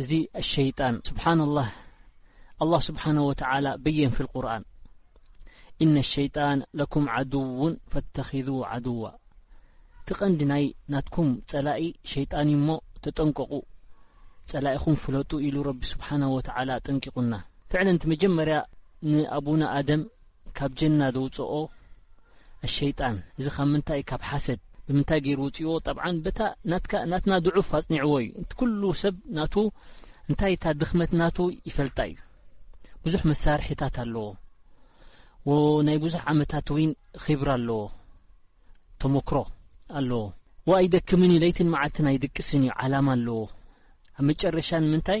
እዚ ሸይጣን ስብሓነላህ ኣላህ ስብሓነሁ ወተዓላ በየን ፊል ቁርኣን ኢነ ሸይጣን ለኩም ዓድውን ፈተኺዙ ዓድዋ እቲ ቐንዲ ናይ ናትኩም ጸላኢ ሸይጣን እዩ እሞ ተጠንቀቑ ጸላኢኹም ፍለጡ ኢሉ ረቢ ስብሓነሁ ወተዓላ ኣጠንቂቑና ፍዕለን እቲ መጀመርያ ንኣቡና ኣደም ካብ ጀና ዘውጽኦ ኣሸይጣን እዚ ካብ ምንታይ ካብ ሓሰድ ብምንታይ ገይሩ ወጺዎ ጠብዓን በታ ናትካ ናትና ድዑፍ ኣጽኒዕዎ እዩ እቲ ኩሉ ሰብ ናቱ እንታይ እታ ድኽመት ናቱ ይፈልጣ እዩ ብዙሕ መሳርሒታት ኣለዎ ናይ ብዙሕ ዓመታት እውን ኺብራ ኣለዎ ተሞክሮ ኣለዎ ዋ ኣይደክምን እዩ ለይትን መዓልትን ኣይድቅስን እዩ ዓላማ ኣለዎ ኣብ መጨረሻ ንምንታይ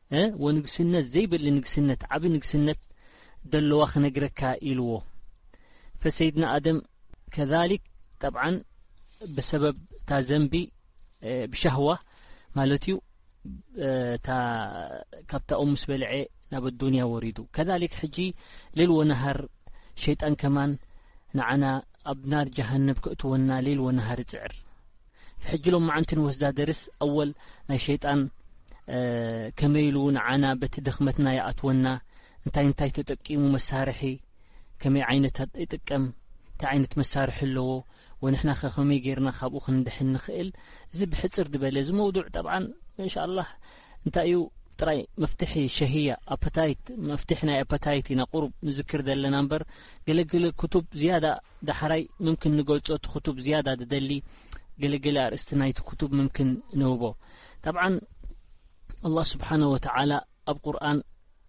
እ ወንግስነት ዘይብል ንግስነት ዓቢ ንግስነት ደለዋ ክነግረካ ኢልዎ ፈሰይድና ኣደም ከዛሊክ ጠብዓን ብሰበብ እታ ዘንቢ ብሻህዋ ማለት እዩ ካብታ ኡም ምስ በልዐ ናብ ኣዱንያ ወሪዱ ከሊክ ሕጂ ሌል ወነሃር ሸይጣን ከማን ንዓና ኣብ ናር ጀሃነብ ክእትወና ሌል ወነሃር ይፅዕር ሕጂ ሎማዓንቲ ንወስዳ ደርስ ኣወል ናይ ሸይጣን ከመይ ኢሉ ንዓና በቲ ድኽመትና ይኣትወና እንታይ እንታይ ተጠቂሙ መሳርሒ ከመይ ዓይነት ይጥቀም እንታይ ዓይነት መሳርሒ ኣለዎ ወንሕና ከ ከመይ ጌርና ካብኡ ክንድሕን ንኽእል እዚ ብሕጽር ዝበለ እዚ መውዱዕ ጠብዓን እንሻ ኣላህ እንታይ እዩ ጥራይ መፍትሒ ሸህያ ኣፐታይት መፍትሒ ናይ ኣፐታይት ኢና ቁሩብ ንዝክር ዘለና እምበር ገለገለ ክቱብ ዝያዳ ዳሕራይ ምምክን ንገልጾ እቲ ክቱብ ዝያዳ ዝደሊ ገለገለ ኣርእስቲ ናይቲ ክቱብ ምምክን ንህቦ ጠብዓን ኣላህ ስብሓነ ወተዓላ ኣብ ቁርኣን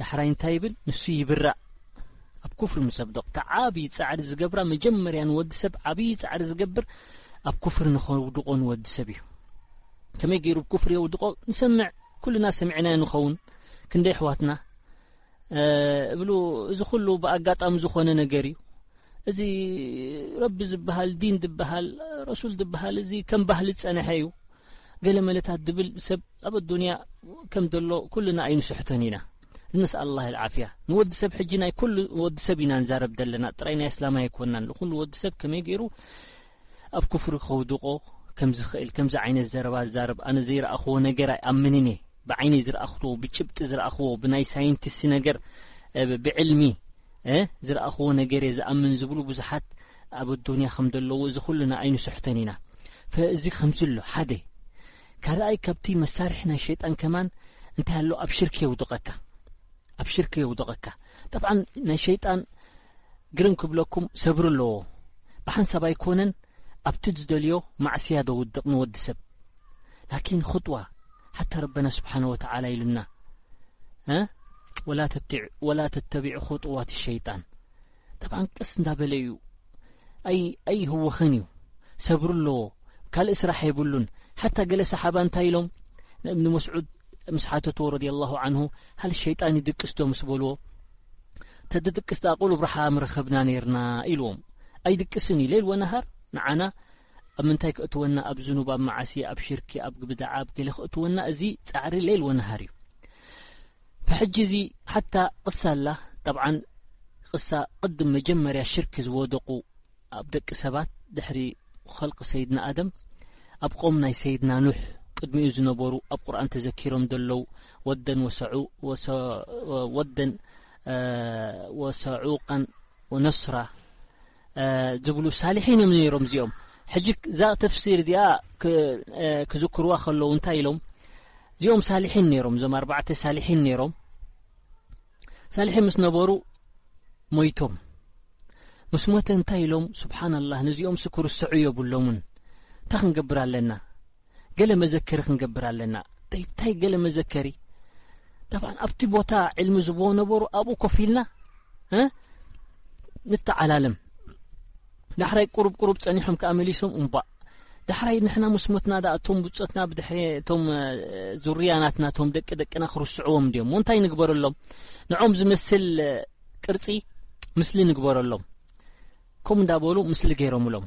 ዳሕራይ እንታይ ይብል ንሱ ይብራእ ኣብ ኩፍሪ ምስ ኣብደቕ እቲ ዓብዪ ጻዕሪ ዝገብራ መጀመርያ ንወዲ ሰብ ዓብዪ ጻዕሪ ዝገብር ኣብ ኩፍሪ ንኸውድቖ ንወዲ ሰብ እዩ ከመይ ገይሩ ብ ኩፍሪ የውድቖ ንሰምዕ ኩልና ሰሚዕናዮ ንኸውን ክንደ ኣሕዋትና እብሉ እዚ ኩሉ ብኣጋጣሚ ዝኾነ ነገር እዩ እዚ ረቢ ዝበሃል ዲን ዝበሃል ረሱል ዝበሃል እዚ ከም ባህሊ ዝጸንሐ እዩ ገለ መለታት ድብል ሰብ ኣብ ኣዱንያ ከም ዘሎ ኩልና ኣይንስሕቶን ኢና ንስኣል ኣላ ልዓፍያ ንወዲ ሰብ ሕጂ ናይ ኩሉ ወዲ ሰብ ኢና ንዛረብ ዘለና ጥራይ ናይ እስላማ ኣይኮናን ንኩሉ ወዲ ሰብ ከመይ ገይሩ ኣብ ክፍሪ ከውድቆ ከም ዝኽእል ከምዚ ዓይነት ዘረባ ዝዛረብ ኣነ ዘይረኣኽዎ ነገር ኣይኣምንን እየ ብዓይነይ ዝረኣኽዎ ብጭብጢ ዝረኣኽዎ ብናይ ሳይንቲስት ነገር ብዕልሚ ዝረኣኽዎ ነገር እየ ዝኣምን ዝብሉ ብዙሓት ኣብ ኣዱንያ ከም ዘለዎ እዚ ኩልና ኣይንስሕተን ኢና እዚ ከምዚ ኣሎ ሓደ ካልኣይ ካብቲ መሳርሒ ናይ ሸይጣን ከማን እንታይ ኣሎ ኣብ ሽርክ የውድቐካ ኣብ ሽርክ የውድቐካ ጠብዓን ናይ ሸይጣን ግርም ክብለኩም ሰብሪ ኣለዎ ብሓንሳብ ኣይኮነን ኣብቲ ዝደልዮ ማዕስያ ደውድቕ ንወዲ ሰብ ላኪን ኹጥዋ ሓታ ረበና ስብሓነ ወተዓላ ኢሉና ወላ ተተቢዑ ኹጥዋት ሸይጣን ጠብዓን ቀስ እንዳበለ እዩ ኣይ ኣይህወኽን እዩ ሰብሩ ኣለዎ ካልእ ስራሕ የብሉን ሓታ ገለ ሰሓባ እንታይ ኢሎም ንእብኒ መስዑድ ምስ ሓተትዎ ረድያ ላሁ ዓንሁ ሃል ሸይጣን ይድቅስ ዶ ምስ በልዎ ተድድቅስ ደኣ ቁሉብ ረሓ ምረኸብና ነይርና ኢልዎም ኣይድቅስን እዩ ሌል ወነሃር ንዓና ኣብ ምንታይ ክእትወና ኣብ ዝኑብ ኣብ መዓሲ ኣብ ሽርኪ ኣብ ግብድዓ ኣብ ገለ ክእትወና እዚ ጻዕሪ ሌል ወነሃር እዩ ብሕጂ እዚ ሓታ ቅሳ ኣላ ጠብዓን ቅሳ ቅድም መጀመርያ ሽርክ ዝወደቁ ኣብ ደቂ ሰባት ድሕሪ ኸልቅ ሰይድና ኣደም ኣብ ቆም ናይ ሰይድና ኑሕ ቅድሚኡ ዝነበሩ ኣብ ቁርኣን ተዘኪሮም ደለዉ ወደን ወሰዑ ወሰ ወደን ወሰዑቀን ወነስራ ዝብሉ ሳሊሒን እዮም ነይሮም እዚኦም ሕጂ እዛ ተፍሲር እዚኣ ክዝክርዋ ከለዉ እንታይ ኢሎም እዚኦም ሳሊሒን ነይሮም እዞም ኣርባዕተ ሳሊሒን ነይሮም ሳሊሒን ምስ ነበሩ ሞይቶም ምስ ሞተ እንታይ ኢሎም ስብሓናላህ ነዚኦምስ ክርስዑ የብሎምን እንታይ ክንገብር ኣለና ገለ መዘከሪ ክንገብር ኣለና ጠይብ ታይ ገለ መዘከሪ ጠብዓ ኣብቲ ቦታ ዕልሚ ዝቦ ነበሩ ኣብኡ ኮፍ ኢልና ንተዓላለም ዳሕራይ ቅሩብ ቅሩብ ጸኒሖም ከዓ መሊሶም እምባእ ዳሕራይ ንሕና ምስ ሞትና ዳኣ እቶም ብጾትና ብድሕሪ እቶም ዙርያናትና እቶም ደቂ ደቅና ክርስዕዎም እንዲዮ እሞ እንታይ ንግበረሎም ንዖም ዝመስል ቅርጺ ምስሊ ንግበረሎም ከምኡ እንዳበሉ ምስሊ ገይሮምሎም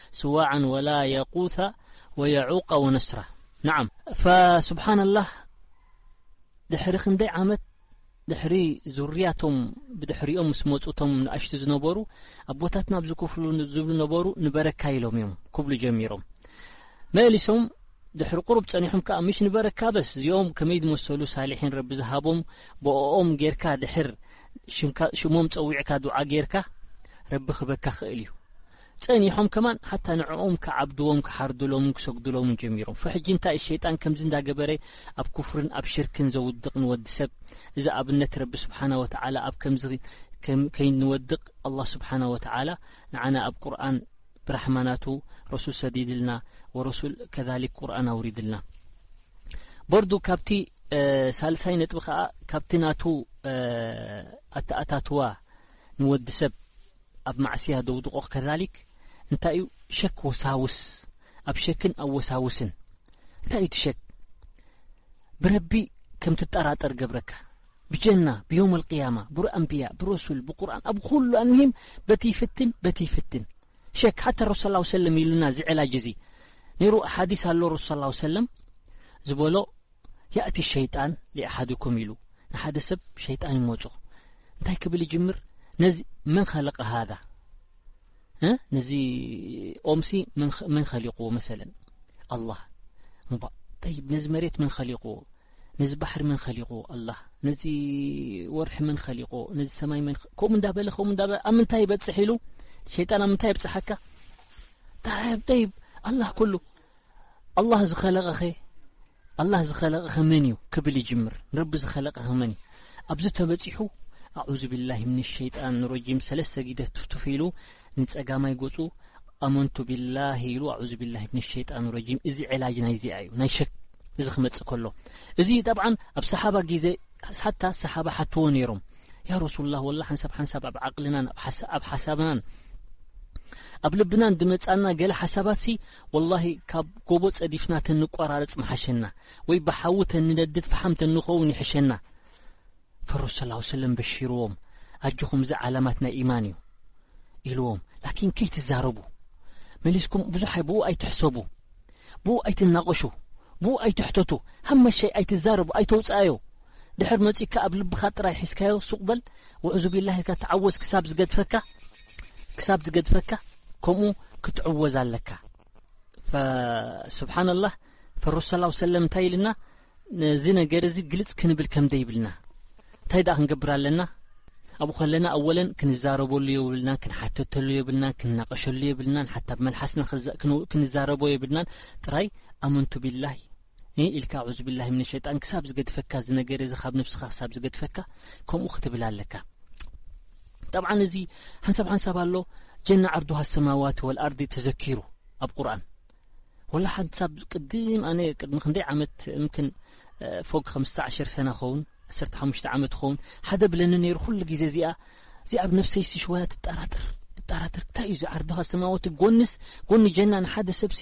ስዋዕን ወላ የቁተ ወየዑቀ ወነስራ ንዓ ስብሓንላህ ድሕሪ ክንደይ ዓመት ድሕሪ ዙርያቶም ብድሕሪኦም ምስ መፁቶም ንኣሽቲ ዝነበሩ ኣቦታትና ኣብዚ ክፍሉ ዝብሉ ነበሩ ንበረካ ኢሎም እዮም ክብሉ ጀሚሮም መሊሶም ድሕሪ ቁሩብ ፀኒሖም ከዓ ምሽ ንበረካ በስ እዚኦም ከመይ ዝመሰሉ ሳሊሒን ረቢ ዝሃቦም ብኦም ጌርካ ድሕር ሽሞም ፀዊዕካ ዱዓ ጌርካ ረቢ ክበካ ክእል እዩ ጸኒሖም ከማን ሓታ ንዕኦም ክዓብድዎም ክሓርድሎምን ክሰግድሎምን ጀሚሮም ፎ ሕጂ እንታይ እዩ ሸይጣን ከምዚ እንዳ ገበረ ኣብ ኩፍርን ኣብ ሽርክን ዘውድቅ ንወዲ ሰብ እዚ ኣብነት ረቢ ስብሓና ወተዓላ ኣብ ከምዚ ከይ ንወድቅ ኣላህ ስብሓና ወተዓላ ንዓና ኣብ ቁርኣን ብራሕማ ናቱ ረሱል ሰዲድልና ወረሱል ከዛሊክ ቁርኣን ኣውሪድልና በርዱ ካብቲ ሳልሳይ ነጥቢ ከዓ ካብቲ ናቱ ኣተኣታትዋ ንወዲ ሰብ ኣብ ማዕስያ ደውድቆ ከዛሊክ እንታይ እዩ ሸክ ወሳውስ ኣብ ሸክን ኣብ ወሳውስን እንታይ እዩ እቲ ሸክ ብረቢ ከም ትጠራጠር ገብረካ ብጀና ብዮም ኣልቅያማ ብሩ ኣንብያ ብረሱል ብቁርን ኣብ ኩሉ ኣልምሂም በቲ ይፍትን በቲ ይፍትን ሸክ ሓታ ረሱ ስ ሰለም ኢሉና እዚ ዕላጅ እዚ ነይሩ ሓዲስ ኣሎ ረሱ ስ ሰለም ዝበሎ ያእቲ ሸይጣን ሊኣሓድኩም ኢሉ ንሓደ ሰብ ሸይጣን ይመጾ እንታይ ክብል ይጅምር ነዚ መን ኸለቀ ሃዛ እ ነዚ ኦምሲ መን ኸሊቁዎ መሰለን ኣላህ ምባ ጠይብ ነዚ መሬት መን ኸሊቁዎ ነዚ ባሕሪ መን ኸሊቑ ኣላ ነዚ ወርሒ መን ኸሊቑ ነዚ ሰማይ መን ከምኡ እንዳበለ ከምኡ እንዳበ ኣብ ምንታይ ይበፅሕ ኢሉ ሸይጣን ኣብ ምንታይ የብፅሓካ ጠይብ ኣላ ኩሉ ኣላህ ዝኸለቐኸ ኣላህ ዝኸለቐኸ መን እዩ ክብል ይጅምር ንረቢ ዝኸለቐኸ መን እዩ ኣብዚ ተበጺሑ ኣዑዙ ቢላሂ ምን ሸይጣን ረጂም ሰለስተ ግዜ ትፍትፍ ኢሉ ንጸጋማይ ገጹ ኣመንቱ ቢላሂ ኢሉ ኣዑዙ ቢላሂ ምን ሸይጣን ረጂም እዚ ዕላጅ ናይዚኣ እዩ ናይ ሸክ እዚ ክመጽእ ከሎ እዚ ጠብዓን ኣብ ሰሓባ ግዜ ሓታ ሰሓባ ሓትዎ ነይሮም ያ ረሱሉላ ወላ ሓንሳብ ሓንሳብ ኣብ ዓቕልናን ኣብ ሓሳብናን ኣብ ልብናን ዝመጻና ገለ ሓሳባት ሲ ወላሂ ካብ ጎቦ ጸዲፍና ተንቆራርጽ ምሓሸና ወይ ብሓዊ ተንነድድ ፍሓም ተንኸውን ይሕሸና ፈረሱ ሰላሁ ሰለም በሺርዎም ኣጆኹም እዚ ዓላማት ናይ ኢማን እዩ ኢልዎም ላኪን ከይትዛረቡ መሊስኩም ብዙሕ ኣይ ብኡ ኣይትሕሰቡ ብኡ ኣይትናቐሹ ብኡ ኣይትሕተቱ ሃመሸይ ኣይትዛረቡ ኣይተውጽኣዮ ድሕር መጺካ ኣብ ልብኻ ጥራይ ሒዝካዮ ሱቕ በል ውዕዙ ቢላህ ኢልካ ተዓወዝ ክሳብ ዝገድፈካ ክሳብ ዝገድፈካ ከምኡ ክትዕወዝ ኣለካ ስብሓን ላህ ፈሩሰላ ሰለም እንታይ ኢልና ነዚ ነገር እዚ ግልጽ ክንብል ከም ዘይብልና እንታይ ደኣ ክንገብር ኣለና ኣብኡ ከለና ኣወለን ክንዛረበሉ የብልና ክንሓተተሉ የብልና ክንናቀሸሉ የብልናን ሓታ ብመልሓስና ክንዛረቦ የብልናን ጥራይ ኣመንቱ ቢላህ እህ ኢልካ ኣዑዝብላሂ ምነ ሸይጣን ክሳብ ዝገድፈካ እዚ ነገር እዚ ካብ ነብስኻ ክሳብ ዝገድፈካ ከምኡ ክትብል ኣለካ ጠብዓን እዚ ሓንሳብ ሓንሳብ ኣሎ ጀና ዓርዱሃ ኣሰማዋት ወልኣርዲ ተዘኪሩ ኣብ ቁርን ወላ ሓንሳብ ቅድም ኣነ ቅድሚ ክንደይ ዓመት እምክን ፎግ ከምስተ ዓሸር ሰና ኸውን ዓሰርተ ሓሙሽተ ዓመት ኸውን ሓደ ብለኒ ነይሩ ኩሉ ግዜ እዚኣ እዚ ኣብ ነብሰይ ሲ ሽወያ ትጠራጥር ትጠራጥር ክታይ እዩ እዚ ዓርዱሃ ኣሰማዋት ጎንስ ጎኒ ጀና ንሓደ ሰብሲ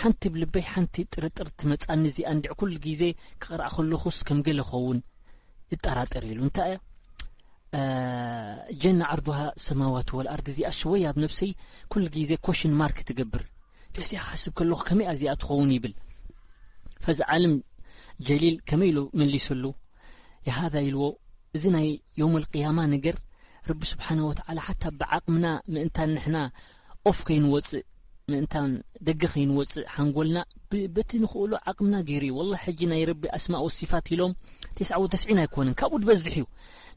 ሓንቲ ብ ልበይ ሓንቲ ጥርጥር ትመጻኒ እዚኣ እንድዒ ኩሉ ግዜ ክቅርኣ ከለኩስ ከም ገለ ከውን እጠራጠር ኢሉ እንታይ እያ እዛ ጀና ዓርዱሃ ሰማዋት ወል ኣርዲ እዚኣ ሽወይ ኣብ ነብሰይ ኩሉ ግዜ ኮሽን ማርክ ትገብር ፊሕሲያ ክሓስብ ከለኩ ከመይ እያ እዚኣ ትኸውን ይብል ፈዚ ዓልም ጀሊል ከመይ ኢሉ መሊስሉ ይሃዛ ኢልዎ እዚ ናይ ዮም ልቅያማ ነገር ረቢ ስብሓነ ወተዓላ ሓታ ብዓቅምና ምእንታን ንሕና ኦፍ ከይንወጽእ ምእንታን ደገ ከይንወጽእ ሓንጎልና ብ በቲ ንኽእሎ ዓቅምና ገይሩዩ ወላሂ ሕጂ ናይ ረቢ ኣስማእ ወሲፋት ኢሎም ቴስዓ ወተስዒን ኣይኮነን ካብኡ ድበዝሕ እዩ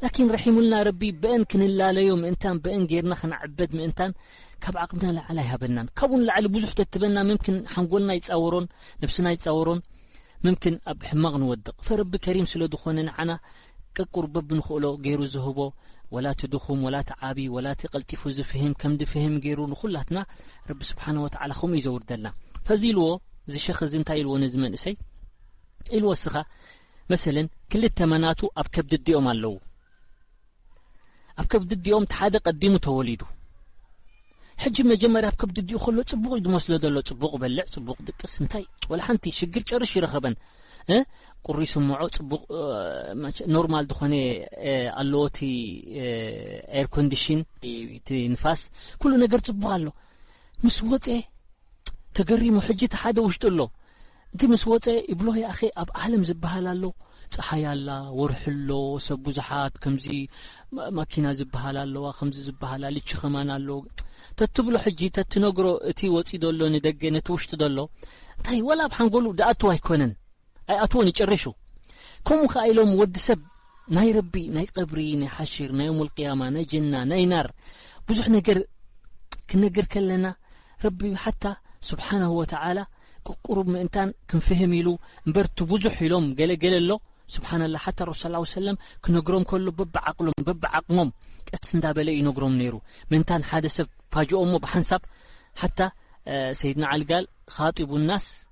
ላኪን ረሒሙልና ረቢ በእን ክንላለዮ ምእንታን በእን ገይርና ክንዕበድ ምእንታን ካብ ዓቅምና ልዓሊ ኣይሃበናን ካብኡ ንላዕሊ ብዙሕ ተትበና ምምክን ሓንጎልና ይጻወሮን ነብስና ይጻወሮን ምምክን ኣብ ሕማቅ ንወድቅ ፈረቢ ከሪም ስለ ድኾነ ንዓና ቅቅር በብንኽእሎ ገይሩ ዝህቦ ወላ እቲ ድኹም ወላ እቲ ዓቢ ወላ እቲ ቀልጢፉ ዝፍሂም ከም ድፍሂም ገይሩ ንኹላትና ረቢ ስብሓን ወተዓላ ከምኡ እዩ ዘውርደልና ፈዚ ኢልዎ እዚ ሸኽ እዚ እንታይ ኢልዎ ነዚ መንእሰይ ኢልዎ እስኻ መሰለን ክልተ መናቱ ኣብ ከብዲ ዲኦም ኣለዉ ኣብ ከብዲ ዲኦም እቲ ሓደ ቀዲሙ ተወሊዱ ሕጂ መጀመርያ ኣብ ከብድዲኡ ከሎ ጽቡቅ እዩ ድመስሎ ደሎ ጽቡቅ በልዕ ጽቡቅ ድቅስ እንታይ ወላ ሓንቲ ሽግር ጨርሽ ይረኸበን እ ቁሪ ስምዖ ጽቡቅ ኖርማል ድኾነ ኣለዎ እቲ ኤር ኮንዲሽን እቲ ንፋስ ኩሉ ነገር ጽቡቅ ኣሎ ምስ ወጼ ተገሪሙ ሕጂ እቲ ሓደ ውሽጡ ኣሎ እቲ ምስ ወጸ ይብሎ ያኣኺ ኣብ ዓለም ዝበሃል ኣሎ ጸሓይ ኣላ ወርሒ ኣሎ ሰብ ብዙሓት ከምዚ ማኪና ዝበሃል ኣለዋ ከምዚ ዝበሃል ኣልቺ ከማን ኣሎ ተትብሎ ሕጂ ተትነግሮ እቲ ወጺ ዘሎ ንደገ ነቲ ውሽጢ ዘሎ እንታይ ወላ ኣብ ሓንጎሉ ድኣቱ ኣይኮነን ኣይኣትዎን ይጨርሹ ከምኡ ከኣ ኢሎም ወዲ ሰብ ናይ ረቢ ናይ ቀብሪ ናይ ሓሽር ናይ ዮሙልቅያማ ናይ ጀና ናይ ናር ብዙሕ ነገር ክንነግር ከለና ረቢ ሓታ ስብሓነሁ ወተዓላ ቀቁሩብ ምእንታን ክንፍህም ኢሉ እምበር እቲ ብዙሕ ኢሎም ገለ ገለ ኣሎ ስብሓነላህ ሓታ ረሱል ሰለላሁ ዐለይሂ ወሰለም ክነግሮም ከሎ በብዓቅሎም በብዓቅሞም ቀስ እንዳበለ እዩ ይነግሮም ነይሩ ምእንታን ሓደ ሰብ ፋጅኦሞ ብሓንሳብ ሓታ ሰይድና ዓሊ ጋል ኻጢቡ ናስ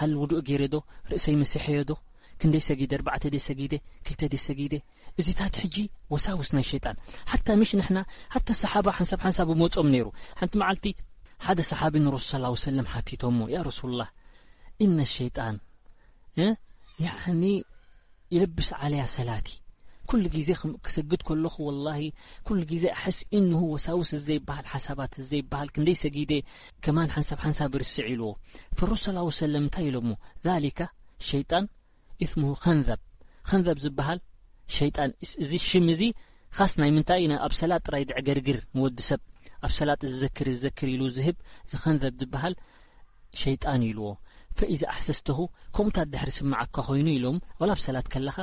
ሀል ውዱእ ገይረ ዶ ርእሰይ መሲሐዮ ዶ ክንደይ ሰጊደ ኣርባዕተ ድየ ሰጊደ ክልተ ድየ ሰጊደ እዚታት ሕጂ ወሳውስ ናይ ሸይጣን ሓታ ምሽ ንሕና ሓታ ሰሓባ ሓንሳብ ሓንሳብ ይመጾም ነይሩ ሓንቲ መዓልቲ ሓደ ሰሓቢ ንረሱል ሰለላሁ ዐለይሂ ወሰለም ሓቲቶሞ ያ ረሱሉላህ ኢነ ሸይጣን ያኒ ይልብስ ዓልያ ሰላቲ ኩሉ ግዜ ክሰግድ ከለኹ ወላሂ ኩሉ ግዜ ኣሕስ ኢንሁ ወሳውስ ዘይብሃል ሓሳባት ዘይብሃል ክንደይ ሰጊደ ከማን ሓንሳብ ሓንሳብ ይርስዕ ኢልዎ ፍሩስ ሰላው ወሰለም እንታይ ኢሎሞ ዛሊከ ሸይጣን ኢስምሁ ከንዘብ ከንዘብ ዝብሃል ሸይጣን እዚ ሽም እዚ ኻስ ናይ ምንታይ ናይ ኣብ ሰላት ጥራይ ድዕገርግር ንወዲ ሰብ ኣብ ሰላት እዚ ዘክር እዚ ዘክር ኢሉ ዝህብ እዚ ከንዘብ ዝብሃል ሸይጣን ኢልዎ ፈኢዛ ኣሕሰስተሁ ከምኡታት ድሕሪ ስምዓካ ኮይኑ ኢሎም ወላ ኣብ ሰላት ከለኻ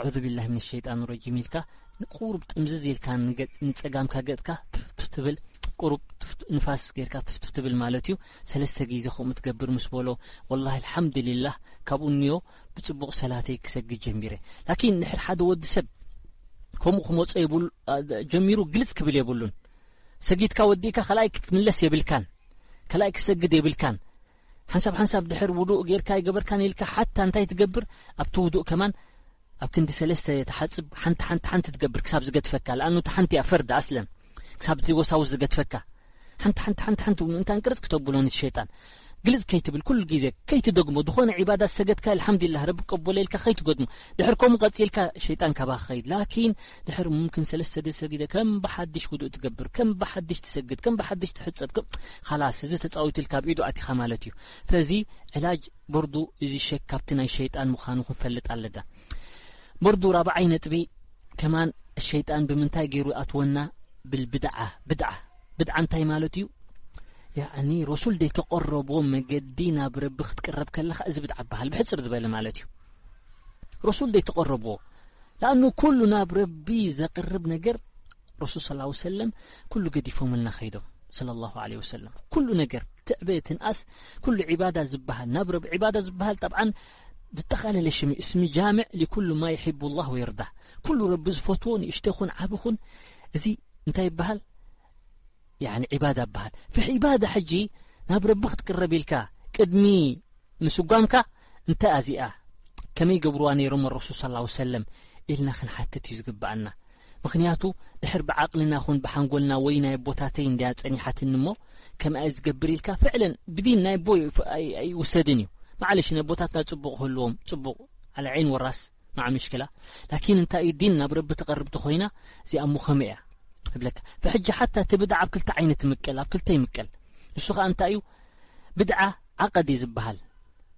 ኣዑዙቢላሂ ሚነሸይጣኒ ረጂም ኢልካ ንቁሩብ ጥምዝዝ ኢልካ ንገጽ ንጸጋምካ ገጽካ ትፍትፍ ትብል ቁሩብ ንፋስ ጌርካ ትፍትፍ ትብል ማለት እዩ ሰለስተ ግዜ ከምኡ ትገብር ምስ በሎ ወላሂ ኣልሓምዱሊላህ ካብኡ እንዮ ብጽቡቕ ሰላተይ ክሰግድ ጀሚረ ላኪን ድሕሪ ሓደ ወዲ ሰብ ከምኡ ክመጾ ጀሚሩ ግልጽ ክብል የብሉን ሰጊድካ ወዲእካ ካልኣይ ክትምለስ የብልካን ካልኣይ ክትሰግድ የብልካን ሓንሳብ ሓንሳብ ድሕር ውዱእ ጌርካ ኣይገበርካን ኢልካ ሓታ እንታይ ትገብር ኣብቲ ውዱእ ከማን ኣብ ክንዲ ሰለስተ ተሓፅብ ሓንቲ ሓንቲ ሓንቲ ትገብር ክሳብ ዝገድፈካ ለኣኑ እቲ ሓንቲ እያ ፈርድ ኣስለን ክሳብ እቲ ወሳውስ ዝገድፈካ ሓንቲ ሓንቲ ሓንቲ ሓንቲ ምእንታን ቅርፅ ክተብሎ ንሸይጣን ግልጽ ከይትብል ኩሉ ግዜ ከይትደግሞ ድኾነ ዒባዳ ዝሰገድካዮ ኣልሓምዲላህ ረቢ ክቅበሎ ኢልካ ከይትገድሞ ድሕር ከምኡ ቀጺልካ ሸይጣን ካባካ ክኸይድ ላኪን ድሕር ሙምኪን ሰለስተ ግዜ ሰጊደ ከም ብሓድሽ ውዱእ ትገብር ከም ብሓድሽ ትሰግድ ከም ብሓድሽ ትሕጸብ ከም ኻላስ እዚ ተጻዊትልካ ኣብ ኢዱ ኣቲካ ማለት እዩ ፈዚ ዕላጅ በርዱ እዚ ሸክ ካብቲ ናይ ሸይጣን ምዃኑ ክንፈልጥ ኣለና በርዱ ራብዓይ ነጥቢ ከማን ሸይጣን ብምንታይ ገይሩ ኣትወና ብልብድዓ ብድዓ ብድዓ እንታይ ማለት እዩ ያኒ ረሱል ደይ ተቐረቦ መገዲ ናብ ረቢ ክትቅረብ ከለኻ እዚ ብድዓ በሃል ብሕፅር ዝበለ ማለት እዩ ረሱል ደይ ተቐረቦ ንኣኑ ኩሉ ናብ ረቢ ዘቕርብ ነገር ረሱል ስላ ሰለም ኩሉ ገዲፎምልና ኸይዶም ስለ ላሁ ለ ወሰለም ኩሉ ነገር ትዕበ ትንኣስ ኩሉ ዕባዳ ዝበሃል ናብ ረቢ ዕባዳ ዝበሃል ጠብዓን ዝተኻለለ ሽም እዩ እስሚ ጃምዕ ሊኩሉ ማ ይሕቡ ላህ ወየርዳ ኩሉ ረቢ ዝፈትዎ ንእሽተ ኹን ዓብ ኹን እዚ እንታይ ይበሃል ያኒ ዒባዳ ይበሃል ፍሕ ዒባዳ ሕጂ ናብ ረቢ ክትቅረብ ኢልካ ቅድሚ ምስጓምካ እንታይ ኣዚኣ ከመይ ገብርዋ ነይሮም ረሱል ስ ሰለም ኢልና ክንሓትት እዩ ዝግብኣና ምኽንያቱ ድሕር ብዓቕልና ኹን ብሓንጎልና ወይ ናይ ኣቦታተይ እንድያ ጸኒሓትኒ እሞ ከምኣየ ዝገብር ኢልካ ፍዕለን ብዲን ናይ ኣቦ ኣይውሰድን እዩ ማዕለሽ ነቦታትና ጽቡቕ ክህልዎም ጽቡቕ ዓላ ዐይን ወራስ ማዓ ምሽክላ ላኪን እንታይ እዩ ዲን ናብ ረቢ ተቐርብ ተኾይና እዚኣ እሞ ከመይ እያ እብለካ ፍሕጂ ሓታ እቲ ብድዓ ኣብ ክልተ ዓይነት ይምቀል ኣብ ክልተ ይምቀል ንሱ ከዓ እንታይ እዩ ብድዓ ዓቐዲ ዝበሃል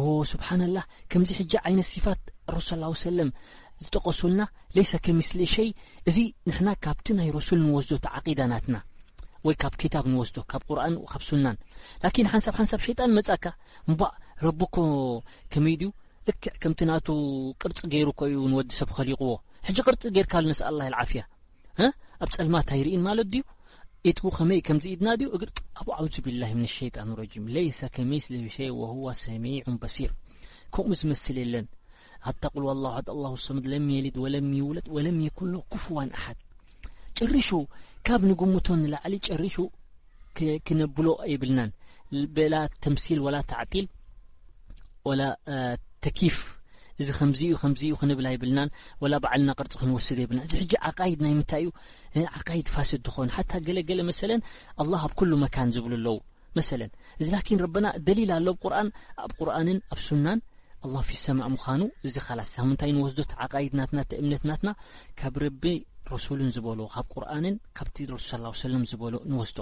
ኦሆ ሱብሓነላህ ከምዚ ሕጂ ዓይነት ሲፋት ረሱል ሰላሁ ወሰለም ዝጠቀሱልና ለይሰ ከሚስሊሂ ሸይ እዚ ንሕና ካብቲ ናይ ረሱል ንወስዶ እቲ ዓቂዳ ናትና ወይ ካብ ክታብ ንወስዶ ካብ ቁርኣን ካብ ሱናን ላኪን ሓንሳብ ሓንሳብ ሸይጣን መጻካ እምቧእ ረቢ እኮ ከመይ ድዩ ልክዕ ከምቲ ናቱ ቅርጺ ገይሩ እኮ እዩ ንወዲ ሰብ ኸሊቅዎ ሕጂ ቅርጺ ገይርካሉ ነስኣሉላሂ ኣልዓፍያ ህ ኣብ ጸልማት ኣይርኢን ማለት ድዩ ኢትቡ ከመይ ከምዚ ኢድና ድዩ እግር ኣውዓዙ ቢላሂ ምን ሸይጣን ረጂም ለይሰ ከሚስሊ ሸይ ወሁወ ሰሚዑን በሲር ከምኡ ዝመስል የለን ኣታ ቁል ዋላሁ ኣሐድ ኣላሁ ሰምድ ለም የሊድ ወለም ይውለድ ወለም የኩን ለው ኩፍዋን ኣሓድ ጨሪሹ ካብ ንግምቶ ንላዕሊ ጨሪሹ ክነብሎ የብልናን በላ ተምሲል ወላ ተዕጢል ወላ ተኪፍ እዚ ከምዚዩ ከምዚዩ ክንብል ኣይብልናን ወላ በዓልና ቅርፂ ክንወስድ የብልና እዚ ሕጂ ዓቃይድ ናይ ምንታይ እዩ ዓቃይድ ፋስድ ዝኾኑ ሓታ ገለገለ መሰለን ኣላ ኣብ ኩሉ መካን ዝብሉ ኣለዉ መሰለን እዚ ላኪን ረበና ደሊል ኣሎ ብ ቁርን ኣብ ቁርንን ኣብ ሱናን ኣላህ ፊ ሰማእ ምኻኑ እዚ ካላስ ሳምንታይ ንወስዶ ተዓቃይድ ናትና ተእምነት ናትና ካብ ረቢ ረሱልን ዝበሎ ካብ ቁርኣንን ካብቲ ረሱል ሰለላሁ ሰለም ዝበሎ ንወስዶ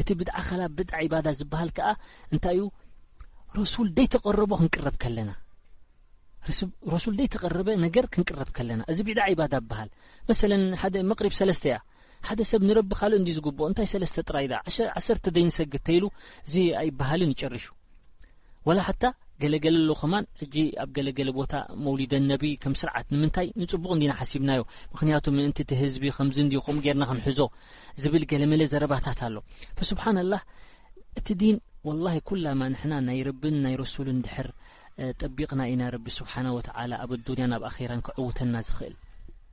እቲ ብድዓ ካላ ብድዓ ዒባዳ ዝበሃል ከኣ እንታይ እዩ ረሱል ደይተቐረቦ ክንቅረብ ከለና ረሱል ደይተቐረበ ነገር ክንቅረብ ከለና እዚ ቢዕዳ ዒባዳ ይበሃል መሰለን ሓደ መቕሪብ ሰለስተ እያ ሓደ ሰብ ንረቢ ካልእ እንዲ ዝግብኦ እንታይ ሰለስተ ጥራይ ዳ ዓሰርተ ዘይንሰግድ ተይሉ እዚ ኣይበሃልን ይጨርሹ ወላ ሓታ ገለገለ ኣሎ ከማን ሕጂ ኣብ ገለገለ ቦታ መውሊደ ነቢ ከም ስርዓት ንምንታይ ንፅቡቕ እንዲና ሓሲብናዮ ምክንያቱ ምእንቲ እቲ ህዝቢ ከምዚ እንዲ ከምኡ ጌርና ክንሕዞ ዝብል ገለመለ ዘረባታት ኣሎ ፈስብሓን ላህ እቲ ዲን ወላሂ ኩላማ ንሕና ናይ ረብን ናይ ረሱልን ድሕር ጠቢቕና ኢና ረቢ ስብሓና ወተዓላ ኣብ ኣዱንያን ኣብ ኣኼራን ክዕውተና ዝኽእል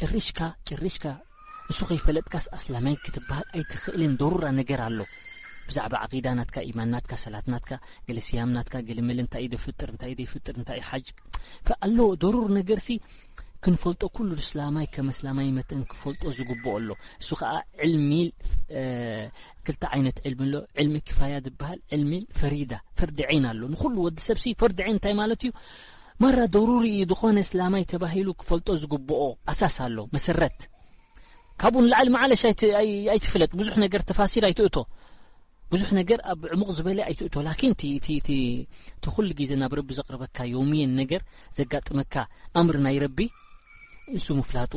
ጭሪሽካ ጭሪሽካ እሱ ከይፈለጥካስ ኣስላማይ ክትባሃል ኣይትክእልን ዶሩራ ነገር ኣሎ ብዛዕባ ዓቂዳ ናትካ ኢማን ናትካ ሰላት ናትካ ገለ ስያም ናትካ ገለ መለ እንታይ እዩ ደፍጥር እንታይ እዩ ደይፍጥር እንታይ እዩ ሓጅ ከ ኣሎ ዶሩር ነገርሲ ክንፈልጦ ኩሉ እስላማይ ከም እስላማይ መተን ክፈልጦ ዝግብኦ ኣሎ እሱ ከዓ ዕልሚ ክልተ ዓይነት ዕልሚ ኣሎ ዕልሚ ክፋያ ዝበሃል ዕልሚ ፈሪዳ ፈርዲ ዓይን ኣሎ ንኩሉ ወዲ ሰብሲ ፈርዲ ዓይን እንታይ ማለት እዩ ማራ ደሩሪ እዩ ድኾነ እስላማይ ተባሂሉ ክፈልጦ ዝግብኦ ኣሳስ ኣሎ መሰረት ካብኡ ንላዕሊ መዓለሽ ኣይትፍለጥ ብዙሕ ነገር ተፋሲር ኣይትእቶ ብዙሕ ነገር ኣብ ዕሙቕ ዝበለ ኣይትእቶ ላኪን ትኹሉ ግዜ ናብ ረቢ ዘቕርበካ ዮምየን ነገር ዘጋጥመካ ኣምር ናይ ረቢ ንሱ ምፍላጡ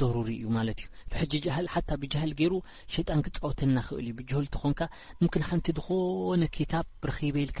ደሩሪ እዩ ማለት እዩ ብሕጂ ጃህል ሓታ ብጃህል ገይሩ ሸይጣን ክፃወተና ክእል እዩ ብጅህል ተኾንካ ምምክን ሓንቲ ዝኾነ ክታብ ረኺበ ኢልካ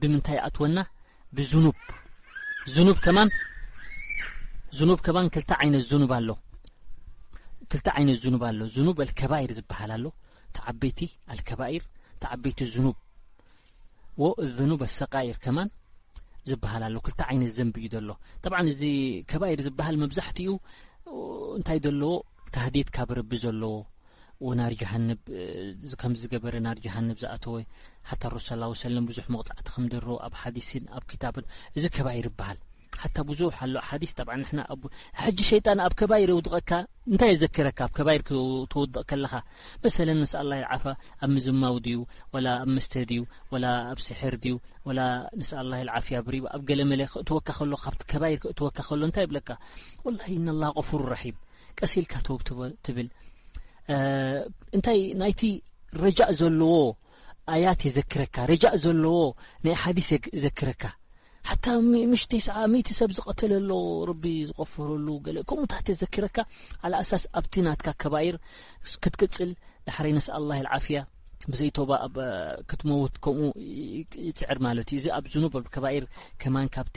ብምንታይ ይኣትወና ብዝኑብ ዝኑብ ከማን ዝኑብ ከማን ክልተ ዓይነት ዝኑብ ኣሎ ክልተ ዓይነት ዝኑብ ኣሎ ዝኑብ ኣልከባይር ዝበሃል ኣሎ ተዓበይቲ ኣልከባይር ተዓበይቲ ዝኑብ ወዝኑብ ኣሰቃይር ከማን ዝበሃል ኣሎ ክልተ ዓይነት ዘንቢ እዩ ዘሎ ጠብዓ እዚ ከባይር ዝበሃል መብዛሕትኡ እንታይ ዘለዎ ታህዲድ ካብ ረቢ ዘለዎ ወናር ጀሃነብ ከምዚ ዝገበረ ናር ጀሃነብ ዝኣተወ ሓታ ረሱ ስ ወሰለም ብዙሕ መቕጻዕቲ ከም ደሮ ኣብ ሓዲስን ኣብ ክታብን እዚ ከባይር ይበሃል ሓታ ብዙሕ ኣሎ ሓዲስ ጠብዓ ንሕና ኣብ ሕጂ ሸይጣን ኣብ ከባይር የውድቐካ እንታይ የዘክረካ ኣብ ከባይር ተወድቕ ከለኻ መሰለ ንስ ኣላ ዓፋ ኣብ ምዝማው ድዩ ወላ ኣብ መስተ ድዩ ወላ ኣብ ስሕር ድዩ ወላ ንስ ኣላ ዓፍያ ብሪ ኣብ ገለ መለ ክእትወካ ከሎ ካብቲ ከባይር ክእትወካ ከሎ እንታይ ይብለካ ወላ ኢናላ ቆፉሩ ራሒም ቀስ ኢልካ ተውብትቦ ትብል እንታይ ናይቲ ረጃእ ዘለዎ ኣያት የዘክረካ ረጃእ ዘለዎ ናይ ሓዲስ ዘክረካ ሓታ ምሽ ቴስዓ ሚእቲ ሰብ ዝቐተለ ኣሎ ረቢ ዝቐፈረሉ ገለ ከምኡታት የዘክረካ ዓል ኣሳስ ኣብቲ ናትካ ከባይር ክትቅጽል ዳሕረይ ነስ ኣላ ዓፍያ ብዘይ ቶባ ኣብ ክትመውት ከምኡ ይጽዕር ማለት እዩ እዚ ኣብ ዝኑብ ኣብ ከባይር ከማን ካብቲ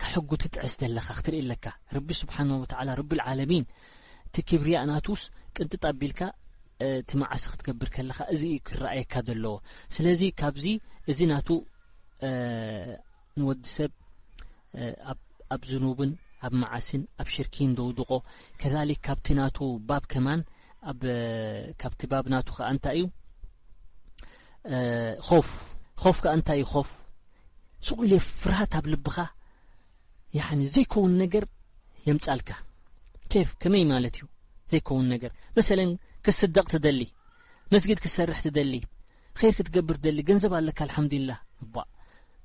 ከሕጉ ትጥዕስ ዘለካ ክትርኢ ኣለካ ረቢ ስብሓን ወተዓላ ረቢ ልዓለሚን እቲ ክብርያ ናቱስ ቅንጥጥ ኣቢልካ እቲ መዓሲ ክትገብር ከለኻ እዚ እዩ ክረኣየካ ዘለዎ ስለዚ ካብዚ እዚ ናቱ ንወዲ ሰብ ኣብ ዝኑብን ኣብ መዓስን ኣብ ሽርኪን ዘውድቆ ከሊክ ካብቲ ናቱ ባብ ከማን ካብቲ ባብ ናቱ ከዓ እንታይ እዩ ኾፍ ኾፍ ከኣ እንታይ እዩ ኾፍ ሱቕ ኢለ ፍርሃት ኣብ ልብኻ ያኒ ዘይከውን ነገር የምጻልካ ኬፍ ከመይ ማለት እዩ ዘይከውን ነገር መሰለን ክስደቕ ትደሊ መስጊድ ክሰርሕ ትደሊ ኸይር ክትገብር ትደሊ ገንዘብ ኣለካ ኣልሓምዱሊላህ እባ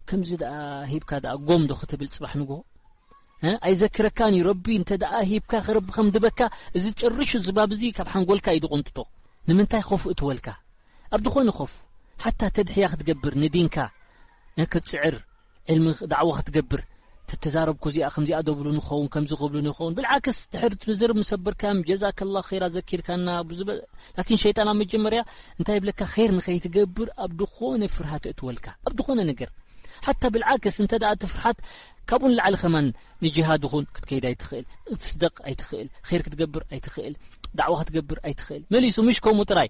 ከምዚ ደኣ ሂብካ ደኣ ጎም ዶ ክትብል ፅባሕ ንጎ ኣይዘክረካን እዩ ረቢ እንተ ደኣ ሂብካ ክረቢ ከም ድበካ እዚ ጭርሹ ዝባብ እዚ ካብ ሓንጎልካ እዩ ድቕንጥጦ ንምንታይ ኸፉእ ትወልካ ኣብ ድኾነ ኮፍ ሓታ ተድሕያ ክትገብር ንዲንካ ክትጽዕር ዕልሚ ዳዕዋ ክትገብር ተተዛረብ ኩዚኣ ከምዚኣ ዶ ብሉኒ ክኸውን ከምዚ ክብሉኒ ይኸውን ብልዓክስ ድሕር ትብዝርብ ምስ ኣበርካዮም ጀዛከላ ኸይር ኣዘኪርካና ብዙበ ላኪን ሸይጣን ኣብ መጀመርያ እንታይ ይብለካ ኸይር ንኸይትገብር ኣብ ድኾነ ፍርሃት የእትወልካ ኣብ ድኾነ ነገር ሓታ ብልዓክስ እንተ ደኣ እቲ ፍርሓት ካብኡ ንላዕሊ ከማን ንጅሃድ ኹን ክትከይድ ኣይትኽእል ክትስደቅ ኣይትኽእል ኸይር ክትገብር ኣይትኽእል ዳዕዋ ክትገብር ኣይትኽእል መሊሱ ምሽ ከምኡ ጥራይ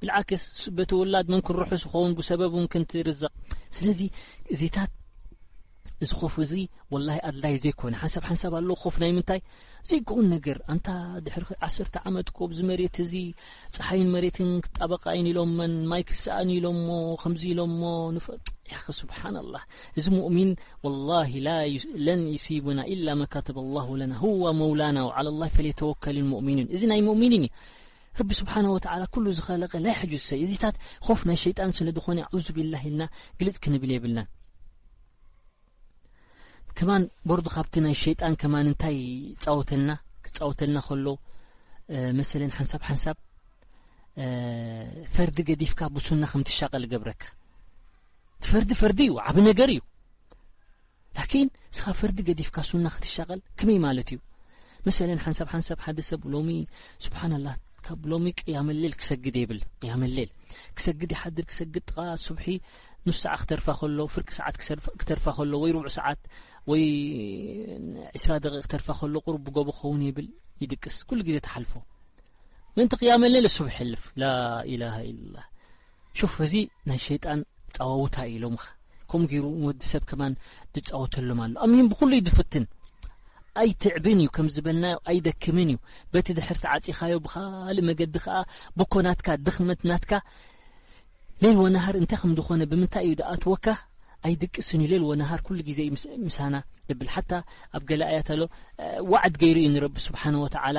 ብልዓክስ በቲ ውላድ ምንኩን ርሑስ ይኸውን ብሰበብ ውን ክንት ርዘቕ ስለዚ እዚታት እዚ ኮፍ እዚ ወላሂ ኣድላይ ዘይኮነ ሓንሳብ ሓንሳብ ኣለዎ ኮፍ ናይ ምንታይ ዘይግኡን ነገር ኣንታ ድሕሪ ዓሰርተ ዓመት ኮብ እዚ መሬት እዚ ፀሓይን መሬትን ክጣበቃ እዩን ኢሎመን ማይ ክሰኣን ኢሎሞ ከምዚ ኢሎሞ ንፈ ያኸ ስብሓን ላህ እዚ ሙእሚን ወላሂ ለን ዩሲቡና ኢላ መካተበ ላሁ ለና ሁዋ መውላና ዓላ ላ ፈለየተወከልን ሙእሚኒን እዚ ናይ ሙእሚኒን እዩ ረቢ ስብሓነሁ ወተዓላ ኩሉ ዝኸለቀ ላይ ሕጁዝ ሰይ እዚታት ኾፍ ናይ ሸይጣን ስለ ዝኾነ ኣዑዙቢላህ ኢልና ግልጽ ክንብል የብልናን ከማን ቦርዱ ካብቲ ናይ ሸይጣን ከማን እንታይ ይጻወተልና ክጻወተልና ከሎ መሰለን ሓንሳብ ሓንሳብ ፈርዲ ገዲፍካ ብሱና ከም ትሻቀል ገብረካ ፈርዲ ፈርዲ እዩ ዓብ ነገር እዩ ላኪን እስኻ ፍርዲ ገዲፍካ ሱና ክትሻቀል ክመይ ማለት እዩ መሰለን ሓንሳብ ሓንሳብ ሓደ ሰብ ሎሚ ስብሓንላህ ካብ ሎሚ ቅያመሌል ክሰግድ የብል ቅያመሌል ክሰግድ ይሓድር ክሰግድ ጥቃ ሱብሒ ኑስ ሰዓ ክተርፋ ከሎ ፍርቂ ሰዓት ክተርፋ ከሎ ወይ ርብዑ ሰዓት ወይ ዕስራ ደቂቅ ክተርፋ ከሎ ቁሩብ ብጎቦ ክኸውን የብል ይድቅስ ኩሉ ግዜ ተሓልፎ ምእንቲ ቅያመሌል ሱብሒ የልፍ ላኢላሃ ኢላ ሹፍ እዚ ናይ ሸይጣን ጻዋውታ ኢዩ ሎምኸ ከምኡ ጌሩ ንወዲ ሰብ ከማን ድጻወተሎም ኣሎ ኣሚን ብኹሉ ኢዩ ድፍትን ኣይትዕብን ኢዩ ከም ዝበልናዮ ኣይደክምን ኢዩ በቲ ድሕሪ ተዓጺኻዮ ብኻልእ መገዲ ከኣ ብኮ ናትካ ድኽመት ናትካ ሌል ወነሃር እንታይ ከም ዝኾነ ብምንታይ ኢዩ ድኣትወካ ኣይድቅስን እዩ ሌል ወነሃር ኩሉ ግዜ እዩ ምሳና ድብል ሓታ ኣብ ገለ ኣያት ኣሎ ዋዕድ ገይሩ እዩ ንረቢ ስብሓን ወተዓላ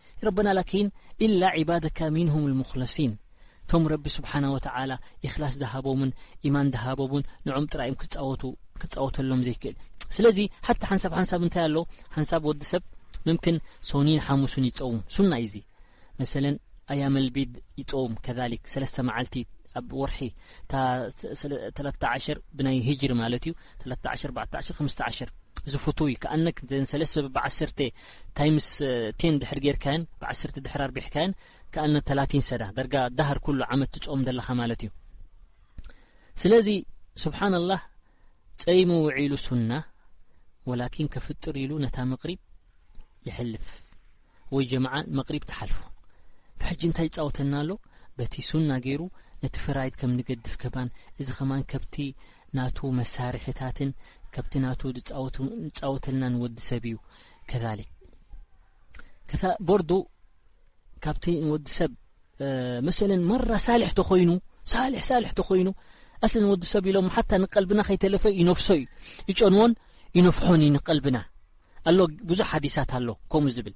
ረበና ላኪን ኢላ ዒባደካ ሚንሁም ልሙኽለሲን እቶም ረቢ ስብሓና ወተዓላ ኢኽላስ ዝሃቦምን ኢማን ዝሃቦቡን ንዖም ጥራይ እዮም ክጻወቱ ክጻወተሎም ዘይክእል ስለዚ ሓቲ ሓንሳብ ሓንሳብ እንታይ ኣሎ ሓንሳብ ወዲ ሰብ ምምክን ሶኒን ሓሙሱን ይጸውም ሱና እዩ እዚ መሰለን ኣያመልቢድ ይጸውም ከሊክ ሰለስተ መዓልቲ ኣብ ወርሒ ተላተ ዓሸር ብናይ ሂጅሪ ማለት እዩ ተላተ ዓሸር ባዕተ ዓሸር ክምስተ ዓሸር ዝፍትው እዩ ከኣነክ ዘን ሰለስተ ብዓሰርተ ታይምስ ቴን ድሕር ጌርካየን ብዓሰርተ ድሕር ኣርቢሕካየን ከኣነ ተላቲን ሰዳ ደርጋ ዳህር ኩሉ ዓመት ትጾም ዘለኻ ማለት እዩ ስለዚ ስብሓን ላህ ጸይሙ ውዒሉ ሱና ወላኪን ከፍጥር ኢሉ ነታ መቅሪብ ይሕልፍ ወይ ጀማዓ መቅሪብ ትሓልፉ ብሕጂ እንታይ ይጻወተና ኣሎ በቲ ሱና ገይሩ ነቲ ፈራይድ ከም ንገድፍ ከማን እዚ ከማን ከብቲ ናቱ መሳርሒታትን ካብቲ ናቱ ዝጻወተልናን ወዲ ሰብ እዩ ከሊክ ከታ ቦርዱ ካብቲ ንወዲ ሰብ መሰለን መራ ሳልሕ ተኮይኑ ሳልሕ ሳልሕ ተኮይኑ ኣስሊ ንወዲ ሰብ ኢሎ ሓታ ንቀልብና ከይተለፈ ይነፍሶ እዩ ይጨንዎን ይነፍሖን እዩ ንቀልብና ኣሎ ብዙሕ ሓዲሳት ኣሎ ከምኡ ዝብል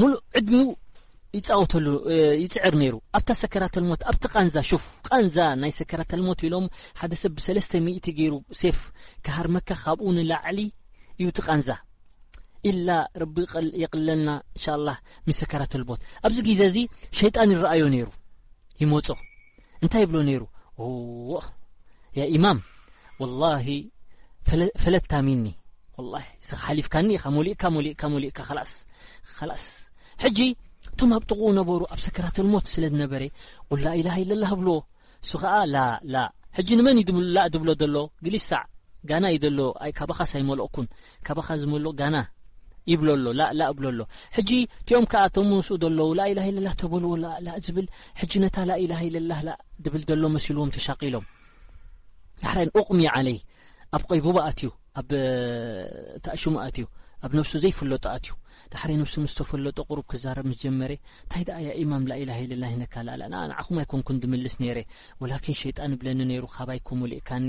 ሙሉእ ዕድሚኡ ይጻወተሉ ይጽዕር ነይሩ ኣብታ ሰከራተል ሞት ኣብቲ ቃንዛ ሹፍ ቃንዛ ናይ ሰከራተል ሞት ኢሎም ሓደ ሰብ ብሰለስተ ሚእቲ ገይሩ ሴፍ ክሃርመካ ካብኡ ንላዕሊ እዩ እቲ ቃንዛ ኢላ ረቢ የቅለልና እንሻ ኣላህ ምስ ሰከራተል ሞት ኣብዚ ግዜ እዚ ሸይጣን ይረኣዮ ነይሩ ይመጾ እንታይ ይብሎ ነይሩ ኢማም ወላሂ ፈለታ ሚኒ ወላ ስኻ ሓሊፍካኒ ኢኻ ሞሊእካ ሞሊእካ ሞሊእካ ላስ ላስ ሕጂ እቶም ኣብ ጥቕኡ ነበሩ ኣብ ሰከራተልሞት ስለ ዝነበረ ቁል ላኢላ ኢለላ ብልዎ እሱ ከዓ ላላ ሕጂ ንመን እዩ ድብሉላ ድብሎ ዘሎ ግሊሳዕ ጋና እዩ ዘሎ ካባኻስ ኣይመልኦኩን ካባኻ ዝመልኦ ጋና ይብሎ ኣሎ ላላ እብሎ ኣሎ ሕጂ እቲኦም ከዓ እቶም ምስኡ ዘለዉ ላኢላ ኢለላ ተበልዎ ላላ ዝብል ሕጂ ነታ ላኢላሃ ኢለላህ ላእ ድብል ደሎ መሲልዎም ተሻቒሎም ዳሕራይ ኡቕሚ ዓለይ ኣብ ቆይቡባ ኣትዩ ኣብ ታእሽሙ ኣትዩ ኣብ ነብሱ ዘይፍለጦ ኣትዩ ዳሕራይ ነብሱ ምስ ተፈለጦ ቅሩብ ክዛረብ ምስ ጀመረ እንታይ ደኣ ያ ኢማም ላኢላሃ ኢለላህ ይነካ ላላ ንኣ ንዓኹም ኣይኮንኩን ድምልስ ነይረ ወላኪን ሸይጣን ይብለኒ ነይሩ ካባይ ኮሙሊእካኒ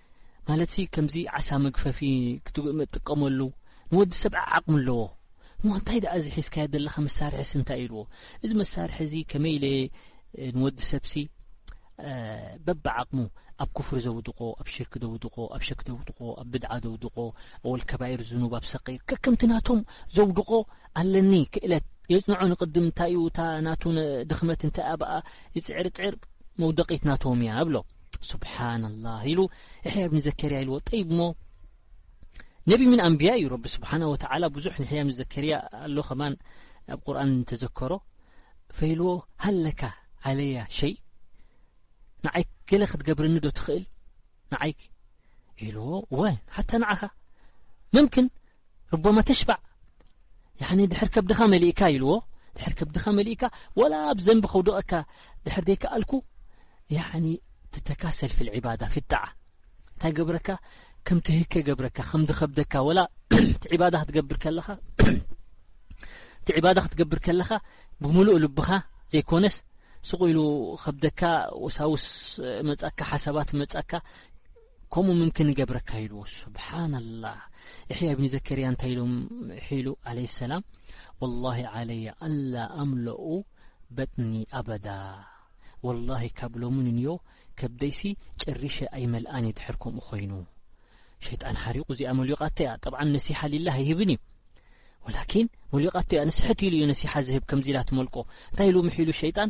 ማለትሲ ከምዚ ዓሳ መግፈፊ ክትጥቀመሉ ንወዲ ሰብ ዓዓቕሚ ኣለዎ እሞ እንታይ ደኣ እዚ ሒዝካዮ ዘለኻ መሳርሒስ እንታይ ኢልዎ እዚ መሳርሒ እዚ ከመይ ኢለ ንወዲ ሰብሲ በብዓቕሙ ኣብ ኩፍሪ ዘውድቆ ኣብ ሽርክ ዘውድቆ ኣብ ሸክ ዘውድቆ ኣብ ብድዓ ዘውድቆ ኣወል ከባይር ዝኑብ ኣብ ሰቂር ከከምቲ ናቶም ዘውድቆ ኣለኒ ክእለት የጽንዖ ንቅድም እንታይ እዩ እታ ናቱ ድኽመት እንታይ ኣብኣ ይፅዕርፅዕር መውደቂት ናቶም እያ እብሎ ስብሓና ላህ ኢሉ ሕያ ብኒ ዘከርያ ኢልዎ ጠይብ ሞ ነቢ ምን ኣንብያ እዩ ረቢ ስብሓና ወተላ ብዙሕ ንሕያ ብኒ ዘከርያ ኣሎ ከማን ኣብ ቁርን እንተዘከሮ ፈኢልዎ ሃለካ ዓለያ ሸይ ንዓይ ገለ ክትገብርኒ ዶ ትኽእል ንዓይ ኢልዎ ወ ሓታ ንዓኻ መምክን ርቦመ ተሽባዕ ያኒ ድሕር ከብድኻ መሊእካ ኢልዎ ድሕር ከብድኻ መሊእካ ወላ ብ ዘንቢ ከውድቐካ ድሕር ዘይከኣልኩ ያኒ ትተካሰል ፊ ልዕባዳ ፊ ጣዓ እንታይ ገብረካ ከም ትህከ ገብረካ ከም ዝከብደካ ወላ እቲ ዕባዳ ክትገብር ከለኻ እቲ ዕባዳ ክትገብር ከለኻ ብምሉእ ልብኻ ዘይኮነስ ስቑ ኢሉ ከብደካ ወሳውስ መጻካ ሓሳባት መጻካ ከምኡ ምንክ ንገብረካ ኢልዎ ስብሓናላህ እሒ ኣብኒ ዘከርያ እንታይ ኢሎም ሒሉ ዓለይ ሰላም ወላሂ ዓለየ ኣላ ኣምለኡ በጥኒ ኣበዳ ወላሂ ካብ ሎሚ ንንዮ ከብደይሲ ጨሪሸ ኣይመልኣን እየ ድሕር ከምኡ ኮይኑ ሸይጣን ሓሪቑ እዚኣ መሊቓቶ እያ ጠብዓን ነሲሓ ሊላህ ኣይህብን እዩ ወላኪን መሊቓቶ እያ ንስሕት ኢሉ እዩ ነሲሓ ዝህብ ከምዚ ኢላ ትመልቆ እንታይ ኢሉ ምሒሉ ሸይጣን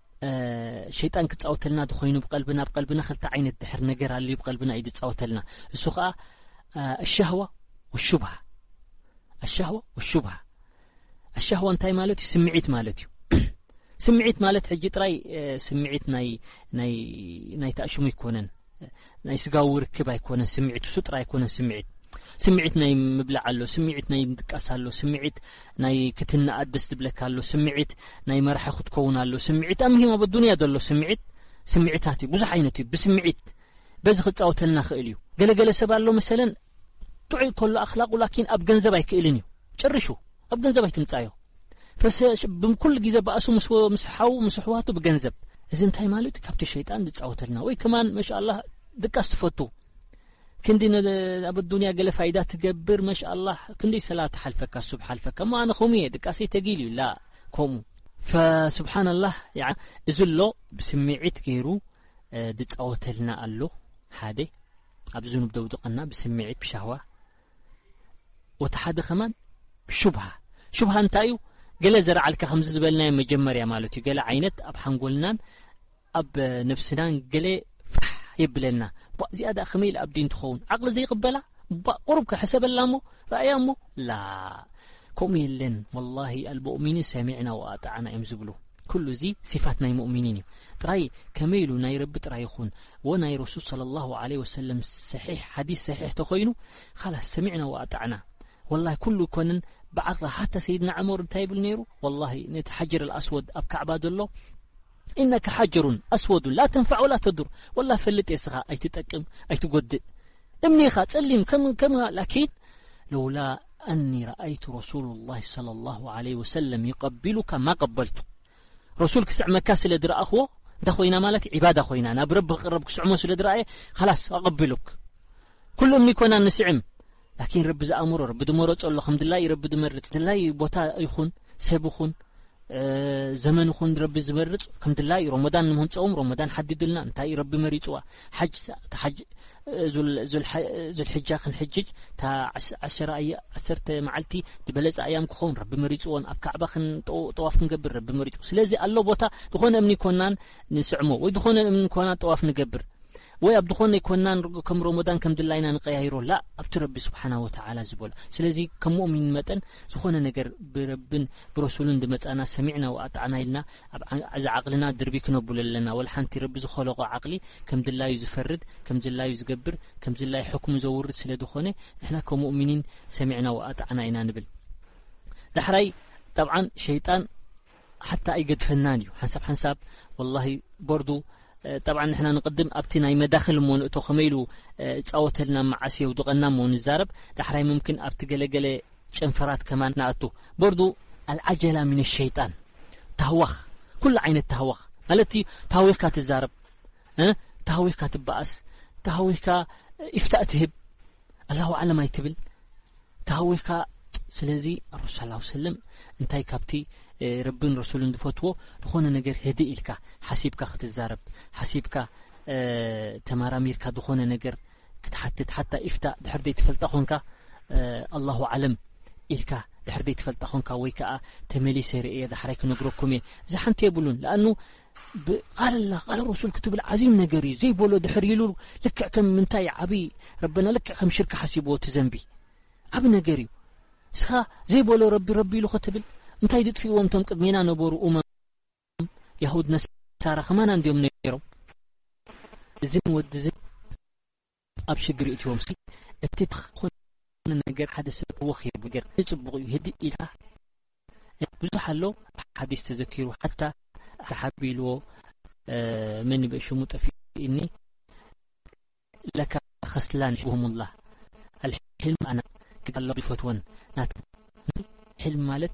ሸይጣን ክጻወተልና ተኾይኑ ብቀልብና ብ ቀልብና ክልተ ዓይነት ድሕር ነገር ኣልዩ ብ ቀልብና እዩ ዝጻወተልና እሱ ከዓ ኣሻህዋ ወሹብሃ ኣሻህዋ ወሹብሃ ኣሻህዋ እንታይ ማለት እዩ ስምዒት ማለት እዩ ስምዒት ማለት ሕጂ ጥራይ ስምዒት ናይ ናይ ናይ ተኣሽሙ ኣይኮነን ናይ ስጋዊ ርክብ ኣይኮነን ስምዒት እሱ ጥራይ ኣይኮነን ስምዒት ስምዒት ናይ ምብላዕ ኣሎ ስምዒት ናይ ምድቃስ ኣሎ ስምዒት ናይ ክትነኣድ ደስ ዝብለካ ኣሎ ስምዒት ናይ መራሒ ክትከውን ኣሎ ስምዒት ኣብ ምሂም ኣብ ኣዱንያ ዘሎ ስምዒት ስምዒታት እዩ ብዙሕ ዓይነት እዩ ብስምዒት በዚ ክፃወተልና ክእል እዩ ገለገለ ሰብ ኣሎ መሰለን ጥዑይ ከሎ ኣክላቁ ላኪን ኣብ ገንዘብ ኣይክእልን እዩ ጭርሹ ኣብ ገንዘብ ኣይትምጻዮ ኩሉ ግዜ ባእሱ ምስ ሓው ምስ ኣሕዋቱ ብገንዘብ እዚ እንታይ ማለት እዩ ካብቲ ሸይጣን ዝጻወተልና ወይ ከማን መሻላ ድቃስ ትፈቱ ክንዲ ኣብ ኣዱንያ ገለ ፋይዳ ትገብር መሻላ ክንደይ ሰላ ትሓልፈካ ሱብ ሓልፈካ እሞ ኣነ ከምኡ እየ ድቃሰይ ተጊል እዩ ላ ከምኡ ፈስብሓን ላህ እዚ ኣሎ ብስምዒት ገይሩ ዝፃወተልና ኣሎ ሓደ ኣብ ዝኑብ ደውድቀና ብስምዒት ብሻህዋ ወቲ ሓደ ከማን ብሹብሃ ሹብሃ እንታይ እዩ ገለ ዘርዓልካ ከምዚ ዝበልናዮ መጀመርያ ማለት እዩ ገለ ዓይነት ኣብ ሓንጎልናን ኣብ ነብስናን ገለ ፋሕ የብለና ባ እዚኣ ዳኣ ከመይ ኢለ ኣብ ዲን ትኸውን ዓቕሊ ዘይቕበላ ባ ቁሩብ ከሕሰበላ እሞ ራእያ እሞ ላ ከምኡ የለን ወላሂ ኣልሙእሚኒን ሰሚዕና ወኣጣዕና እዮም ዝብሉ ኩሉ እዚ ሲፋት ናይ ሙእሚኒን እዩ ጥራይ ከመይ ኢሉ ናይ ረቢ ጥራይ ይኹን ወ ናይ ረሱል ሰለሏሁ ዓለይሂ ወሰለም ሰሒሕ ሓዲስ ሰሒሕ ተኾይኑ ኻላስ ሰሚዕና ወኣጣዕና ወላሂ ኩሉ ኣይኮነን ብዓቕሊ ሓታ ሰይድና ዑመር እንታይ ይብል ነይሩ ወላሂ ነቲ ሓጀረል ኣስወድ ኣብ ካዕባ ዘሎ ኢነከ ሓጀሩን ኣስወዱን ላተንፋዕ ወላ ተዱር ወላ ፈልጥ እየ ስኻ ኣይትጠቅም ኣይትጎድእ እምኒ ኢኻ ጸሊም ከም ከም ላኪን ለውላ ኣኒ ረኣይቱ ረሱሉላህ ሰለላሁ ዓለይሂ ወሰለም ይቀቢሉካ ማ ቀበልቱ ረሱል ክስዕመካ ስለ ዝረኣኽዎ እንታይ ኮይና ማለት ዒባዳ ኮይና ናብ ረቢ ክቅረብ ክስዕሞ ስለ ዝረኣየ ኻላስ ኣቐቢሉክ ኩሉ እምኒ ኮና ንስዕም ላኪን ረቢ ዝኣምሮ ረቢ ዝመረጾ ኣሎ ከም ድላይ ረቢ ዝመርጽ ድላይ ቦታ ይኹን ሰብ ይኹን ዘመን ይኹን ረቢ ዝመርጽ ከም ድላይ ረመዳን ንምምጽኦም ረመዳን ሓዲዱልና እንታይ ረቢ መሪጽዋ ሓጅ ሓጅ ዙልሕጃ ክንሕጅጅ እታ ዓሰርተ መዓልቲ ዝበለፀ ኣያም ክኸውን ረቢ መሪፅዎን ኣብ ካዕባ ጠዋፍ ክንገብር ረቢ መሪፁ ስለዚ ኣሎ ቦታ ዝኾነ እምኒ ኮናን ንስዕሞ ወይ ዝኾነ እምኒ ኮና ጠዋፍ ንገብር ወይ ኣብ ዝኾነ ይኮናን ከም ሮሞዳን ከም ድላይና ንቀያይሮ ላ ኣብቲ ረቢ ስብሓና ወተዓላ ዝበሎ ስለዚ ከም ሙእሚን መጠን ዝኾነ ነገር ብረብን ብረሱልን ዝመፃና ሰሚዕና ወኣጣዕና ኢልና ኣብ እዚ ዓቕልና ድርብይ ክነብሎ ኣለና ወልሓንቲ ረቢ ዝኸለቖ ዓቕሊ ከም ድላዩ ዝፈርድ ከም ዝላዩ ዝገብር ከም ዝላዩ ሕክሙ ዘውርድ ስለ ድኾነ ንሕና ከም ሙእሚኒን ሰሚዕና ወኣጣዕና ኢና ንብል ዳሕራይ ጠብዓን ሸይጣን ሓታ ኣይገድፈናን እዩ ሓንሳብ ሓንሳብ ወላሂ ቦርዱ ጠብዓ ንሕና ንቕድም ኣብቲ ናይ መዳኽል እሞ ንእቶ ከመይ ኢሉ እጻወተልና መዓስ የውድቐና እሞ ንዛረብ ዳሕራይ ሙምኪን ኣብቲ ገለ ገለ ጨንፈራት ከማን ንኣቱ በርዱ ኣልዓጀላ ሚን ሸይጣን ታህዋኽ ኩሉ ዓይነት ታህዋኽ ማለት እዩ ታህዊኽካ ትዛረብ ታህዊኽካ ትበኣስ ታህዊኽካ ኢፍታእ ትህብ ኣላሁ ዓለም ኣይትብል ተሃዊኽካ ስለዚ ረሱ ስ ሰለም እንታይ ካብቲ ረብን ረሱልን ዝፈትዎ ዝኾነ ነገር ህድ ኢልካ ሓሲብካ ክትዛረብ ሓሲብካ ተማራሚርካ ዝኾነ ነገር ክትሓትት ሓታ ኢፍታ ድሕር ዘይ ትፈልጣ ኮንካ ኣላሁ ዓለም ኢልካ ድሕር ዘይ ትፈልጣ ኮንካ ወይ ከዓ ተመሊሰ ርእየ ዳሕራይ ክነግረኩም እየ እዚ ሓንቲ የብሉን ንኣኑ ብቃለላ ቃለ ረሱል ክትብል ዓዚም ነገር እዩ ዘይበሎ ድሕር ኢሉ ልክዕ ከም ምንታይ ዓብዪ ረበና ልክዕ ከም ሽርክ ሓሲብዎ ትዘንቢ ዓብ ነገር እዩ እስኻ ዘይበሎ ረቢ ረቢ ኢሉ ክትብል እንታይ ድጥፍእዎም ቶም ቅድሜና ነበሩ እመ ያሁድ ነሳራ ከማና እንዲዮም ነይሮም እዝን ወድዝን ኣብ ሽግር የእትዎምሲ እቲ ተኾነ ነገር ሓደ ሰብ ወኽ የብል ነገር እዚ ጽቡቕ እዩ ህድእ ኢልካ ብዙሕ ኣሎ ሓዲስ ተዘኪሩ ሓታ ኣሓቢ ኢልዎ መን ይበ ሽሙ ጠፊእኒ ለካ ከስላን ይሕብሁሙላህ ኣልሕልም ኣና ክዳሎ ይፈትወን ናት ሕልም ማለት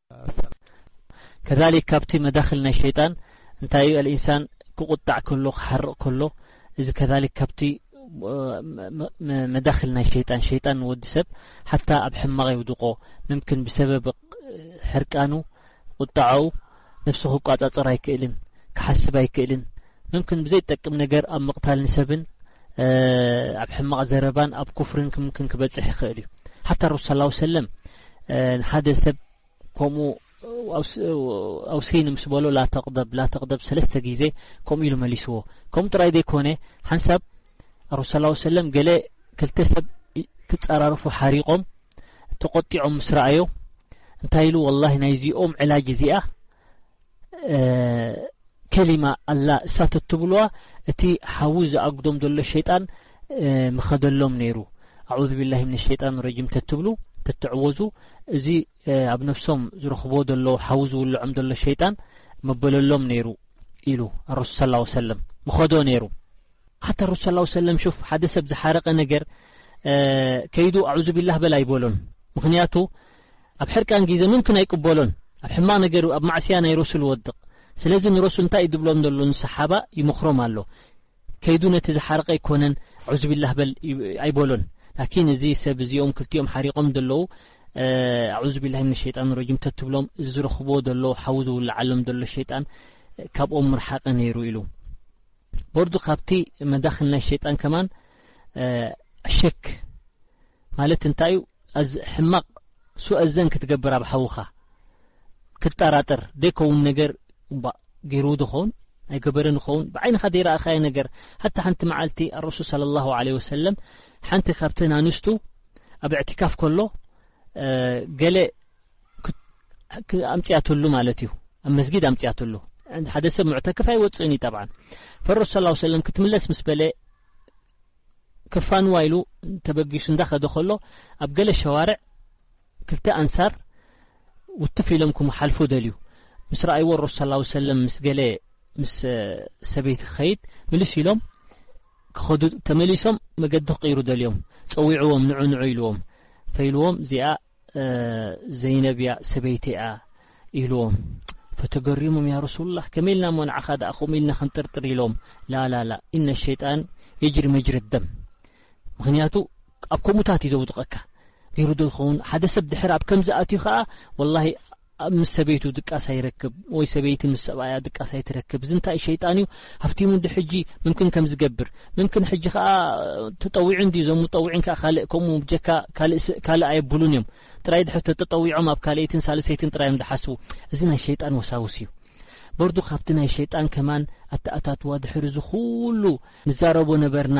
ከዛሊክ ካብቲ መዳኽል ናይ ሸይጣን እንታይ እዩ ኣልኢንሳን ክቁጣዕ ከሎ ክሓርቕ ከሎ እዚ ከዛሊክ ካብቲ መዳኽል ናይ ሸይጣን ሸይጣን ንወዲ ሰብ ሓታ ኣብ ሕማቕ የውድቆ ምምክን ብሰበብ ሕርቃኑ ቁጣዓኡ ነብሱ ክቋጻጸር ኣይክእልን ክሓስብ ኣይክእልን ምምክን ብዘይጠቅም ነገር ኣብ ምቕታል ንሰብን ኣብ ሕማቕ ዘረባን ኣብ ኩፍርን ክምክን ክበጽሕ ይኽእል እዩ ሓታ ረሱል ሰለም ንሓደ ሰብ ከምኡ ኣውሲኒ ምስ በሎ ላተቕደብ ላተቕደብ ሰለስተ ግዜ ከምኡ ኢሉ መሊስዎ ከምኡ ጥራይ ዘይኮነ ሓንሳብ ረሱል ስ ላ ሰለም ገለ ክልተ ሰብ ክፀራርፉ ሓሪቖም ተቆጢዖም ምስ ረኣዮ እንታይ ኢሉ ወላሂ ናይዚኦም ዕላጅ እዚኣ ከሊማ ኣላ እሳ ተትብልዋ እቲ ሓዊ ዝኣግዶም ዘሎ ሸይጣን ምኸደሎም ነይሩ ኣዑዝ ቢላሂ ምን ሸይጣን ረጂም ተትብሉ ተትዕወዙ እዚ ኣብ ነፍሶም ዝረኽቦ ዘሎ ሓዊ ዝውልዖም ዘሎ ሸይጣን መበለሎም ነይሩ ኢሉ ኣረሱ ስ ላ ሰለም ምኸዶ ነይሩ ሓታ ረሱ ስ ላ ሰለም ሹፍ ሓደ ሰብ ዝሓረቐ ነገር ከይዱ ኣዑዙ ቢላህ በል ኣይበሎን ምክንያቱ ኣብ ሕርቃን ጊዘ ምንክን ኣይቅበሎን ኣብ ሕማቅ ነገሩ ኣብ ማዕስያ ናይ ረሱል ወድቅ ስለዚ ንረሱል እንታይ እዩ ድብሎም ደሎ ንሳሓባ ይመክሮም ኣሎ ከይዱ ነቲ ዝሓረቀ ኣይኮነን ኣዑዝቢላህ በል ኣይበሎን ላኪን እዚ ሰብ እዚኦም ክልቲኦም ሓሪቆም ደለዉ ኣዑዝቢላህ ምን ሸይጣን ረጂም ተትብሎም እዚ ዝረክብዎ ደሎ ሓዊ ዝውልዓሎም ደሎ ሸይጣን ካብኦም ምርሓቀ ነይሩ ኢሉ በርዱ ካብቲ መዳክል ናይ ሸይጣን ከማን ሸክ ማለት እንታይ እዩ ኣዝ ሕማቅ ሱእ ዘን ክትገብር ኣብ ሓውኻ ክትጠራጥር ደይከውን ነገር እባ ገይርዎ ዶ ኸውን ኣይገበረን ይኸውን ብዓይንኻ ደይረኣኻዮ ነገር ሓታ ሓንቲ መዓልቲ ኣረሱል ስለ ላሁ ለ ወሰለም ሓንቲ ካብተን ኣንስቱ ኣብ እዕትካፍ ከሎ ገለ ኣምፅያትሉ ማለት እዩ ኣብ መስጊድ ኣምፅያትሉ ሓደ ሰብ ሙዕተክፍ ኣይወፅእን እዩ ጠብዓ ፈረሱ ስ ሰለም ክትምለስ ምስ በለ ከፋንዋ ኢሉ ተበጊሱ እንዳኸደ ከሎ ኣብ ገለ ሸዋርዕ ክልተ ኣንሳር ውትፍ ኢሎም ክምሓልፉ ደልዩ ምስ ረኣይዎ ረሱ ስ ላ ሰለም ምስ ገለ ምስ ሰበይቲ ክኸይድ ምልስ ኢሎም ክኸዱ ተመሊሶም መገዲ ክቕይሩ ደልዮም ጸዊዕዎም ንዑ ንዑ ኢልዎም ፈኢልዎም እዚኣ ዘይነብያ ሰበይቲ እያ ኢልዎም ፈተገሪሞም ያ ረሱሉላ ከመይ ኢልና እሞ ንዓኻ ደኣ ከምኡ ኢልና ክንጥርጥር ኢሎም ላላላ እነ ሸይጣን የጅሪ መጅሪ ደም ምክንያቱ ኣብ ከምኡታት እዩ ዘውድቐካ ገይሩ ዶ ይኸውን ሓደ ሰብ ድሕር ኣብ ከምዚ ኣትዩ ከዓ ወላሂ ምስ ሰበይቱ ድቃስ ኣይረክብ ወይ ሰበይቲ ምስ ሰብኣያ ድቃስ ኣይትረክብ እዚ እንታይ ሸይጣን እዩ ሃፍቲሙ እንዲ ሕጂ ምምክን ከም ዝገብር ምምክን ሕጂ ከዓ ተጠዊዑ እንዲ እዞም ሙጠውዒን ከዓ ካልእ ከምኡ ብጀካ ካልእ ኣየብሉን እዮም ጥራይ ድሕር ተጠጠዊዖም ኣብ ካልኣይትን ሳልሰይትን ጥራይ እዮም ድሓስቡ እዚ ናይ ሸይጣን ወሳውስ እዩ በርዱ ካብቲ ናይ ሸይጣን ከማን ኣተኣታትዋ ድሕሪ ዝኹሉ ንዛረቦ ነበርና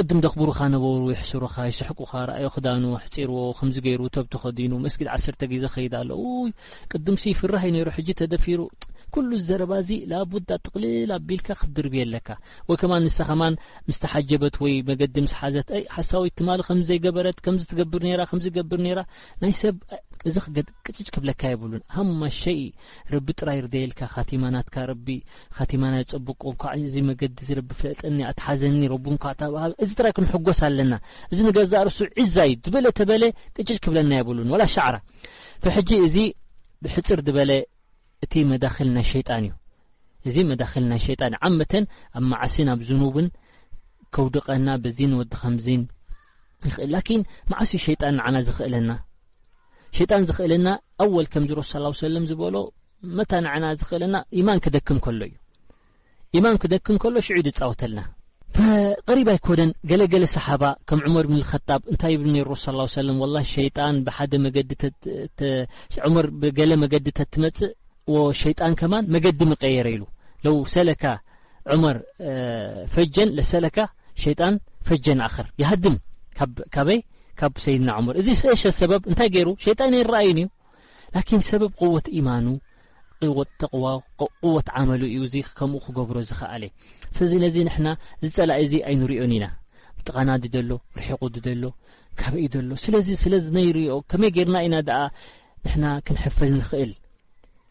ቅድም ደኽብሩኻ ነበሩ ይሕስሩኻ ይስሕቁኻ ርኣዮ ክዳኑ ኣሕጺርዎ ከምዚ ገይሩ ቶብ ተኸዲኑ መስጊድ ዓሰርተ ግዜ ኸይድ ኣሎ ኡይ ቅድምሲ ይፍራህ ዩ ነይሩ ሕጂ ተደፊሩ ኩሉ እዚ ዘረባ እዚ ላቡዳ ጥቕልል ኣቢልካ ክትድርብዮ ኣለካ ወይ ከማን ንሳ ከማን ምስ ተሓጀበት ወይ መገዲ ምስ ሓዘት ኣይ ሓሳዊት ትማሊ ከምዚ ዘይገበረት ከምዚ ትገብር ነይራ ከምዚ ትገብር ነይራ ናይ ሰብ እዚ ክገድ ቅጭጭ ክብለካ የብሉን ሃማ ሸይ ረቢ ጥራይ ይርደየልካ ካቲማ ናትካ ረቢ ካቲማና ይጸብቆ እንኳዕ እዚ መገዲ እዚ ረቢ ፍለጠኒ ኣትሓዘኒ ረቢ እንኳዕ ታብሃብ እዚ ጥራይ ክንሕጎስ ኣለና እዚ ንገዛእ ርሱ ዒዛ እዩ ዝበለ ተበለ ቅጭጭ ክብለና የብሉን ወላ ሻዕራ ፈሕጂ እዚ ብሕጽር ድበለ እቲ መዳኺል ናይ ሸይጣን እዩ እዚ መዳኺል ናይ ሸይጣን ዓመተን ኣብ መዓሲን ኣብ ዝኑብን ከውድቀና በዚን ወዲ ከምዚን ይኽእል ላኪን መዓስ እዩ ሸይጣን ንዓና ዝኽእለና ሸይጣን ዝኽእለና ኣወል ከምዚ ረሱ ስ ሰለም ዝበሎ መታ ንዓና ዝኽእለና ኢማን ክደክም ከሎ እዩ ኢማን ክደክም ከሎ ሽዑ ዝፃወተልና ፈቀሪብ ኣይኮነን ገለገለ ሰሓባ ከም ዑመር ብን ልከጣብ እንታይ ይብሉ ነሩ ረሱ ስ ሰለም ወላ ሸይጣን ብሓደ መገዲ ዑመር ብገለ መገዲ ተትመፅእ ወሸይጣን ከማን መገዲ ምቀየረ ኢሉ ለው ሰለካ ዑመር ፈጀን ለሰለካ ሸይጣን ፈጀን ኣክር ይሃድም ካበይ ካብ ሰይድና ዑመር እዚ ሰሸ ሰበብ እንታይ ገይሩ ሸይጣን ይረኣዩን እዩ ላኪን ሰበብ ቁወት ኢማኑ ቁወት ተቕዋ ቁወት ዓመሉ እዩ እዚ ከምኡ ክገብሮ ዝኸኣለ ስለዚ ነዚ ንሕና ዝፀላእ እዚ ኣይንሪኦን ኢና ጥቓና ድደሎ ርሒቑ ድደሎ ካበይ ደሎ ስለዚ ስለዝነይርኦ ከመይ ጌርና ኢና ደኣ ንሕና ክንሕፈዝ ንኽእል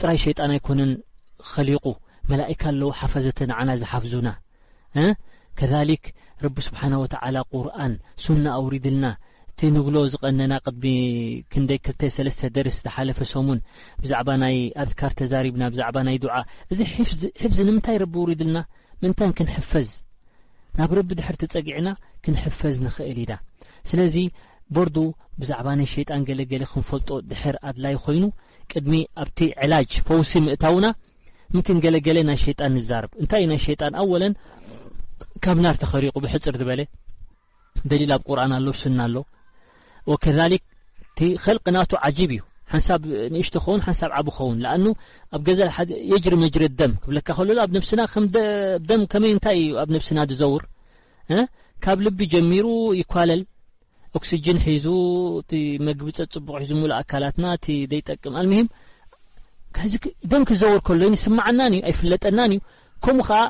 ጥራይ ሸይጣን ኣይኮነን ኸሊቁ መላኢካ ኣለው ሓፈዘተ ንዓና ዝሓፍዙና እ ከዛሊክ ረቢ ስብሓና ወተዓላ ቁርኣን ሱና ኣውሪድልና እቲ ንብሎ ዝቀነና ቅድሚ ክንደይ ክልተ ሰለስተ ደርስ ዝሓለፈ ሰሙን ብዛዕባ ናይ ኣዝካር ተዛሪብና ብዛዕባ ናይ ዱዓ እዚ ሕፍዚ ንምንታይ ረቢ ውሪድልና ምእንታን ክንሕፈዝ ናብ ረቢ ድሕር ተጸጊዕና ክንሕፈዝ ንኽእል ኢና ስለዚ ቦርዱ ብዛዕባ ናይ ሸይጣን ገለገለ ክንፈልጦ ድሕር ኣድላይ ኮይኑ ቅድሚ ኣብቲ ዕላጅ፣ ፈውሲ፣ ምእታውና ምክን ገለ ገለ ናይ ሸይጣን ንዛረብ። እንታይ እዩ ናይ ሸይጣን? ኣወለን ካብ ናር ተኸሪቑ ብሕጽር ዝበለ ደሊል ኣብ ቁርኣን ኣሎ ሱና ኣሎ ወከዛሊክ እቲ ኸልቂ ናቱ ዓጂብ እዩ ሓንሳብ ንእሽቶ ኸውን ሓንሳብ ዓብ ኸውን ለኣኑ ኣብ ገዛ የጅሪ መጅረ ደም ክብለካ ከሎ ኣብ ነብስና ደም ከመይ እንታይ እዩ ኣብ ነብስና ዝዘውር ካብ ልቢ ጀሚሩ ይኳለል ኦክስጅን ሒዙ እቲ መግቢ ጸጽቡቕ ሒዙ ሙሉ ኣካላትና እቲ ዘይጠቅም ኣልምሂም ሕዚ ደም ክዘውር ከሎ ይስምዓናን እዩ ኣይፍለጠናን እዩ ከምኡ ከዓ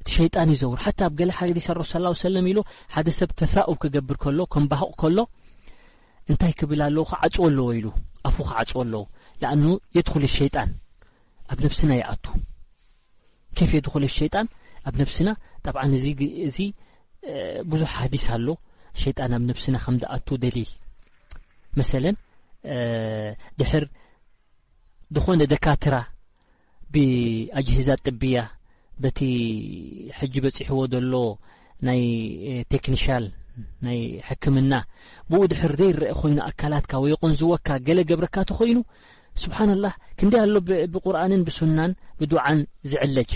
እቲ ሸይጣን ይዘውር ሓታ ኣብ ገለ ሓዲ ሰሮ ሰላ ሰለም ኢሉ ሓደ ሰብ ተሳኡብ ክገብር ከሎ ከምባህቕ ከሎ እንታይ ክብል ኣለዎ ክዓፅዎ ኣለዎ ኢሉ ኣፉ ክዓፅዎ ኣለዎ ለኣኑ የድኹል ሸይጣን ኣብ ነብስና ይኣቱ ኬፍ የድኹለ ሸይጣን ኣብ ነብስና ጠብዓን እዚ እዚ ብዙሕ ሓዲስ ኣሎ ሸይጣን ኣብ ነብስና ከም ዝኣቱ ደሊል መሰለን ድሕር ዝኾነ ደካትራ ብኣጅህዛ ጥብያ በቲ ሕጂ በፂሕዎ ዘሎ ናይ ቴክኒሻል ናይ ሕክምና ብኡ ድሕር ዘይረአ ኮይኑ ኣካላትካ ወይ ቖንዝወካ ገለ ገብረካ ተኮይኑ ስብሓና ላህ ክንደይ ኣሎ ብቁርኣንን ብሱናን ብዱዓን ዝዕለጅ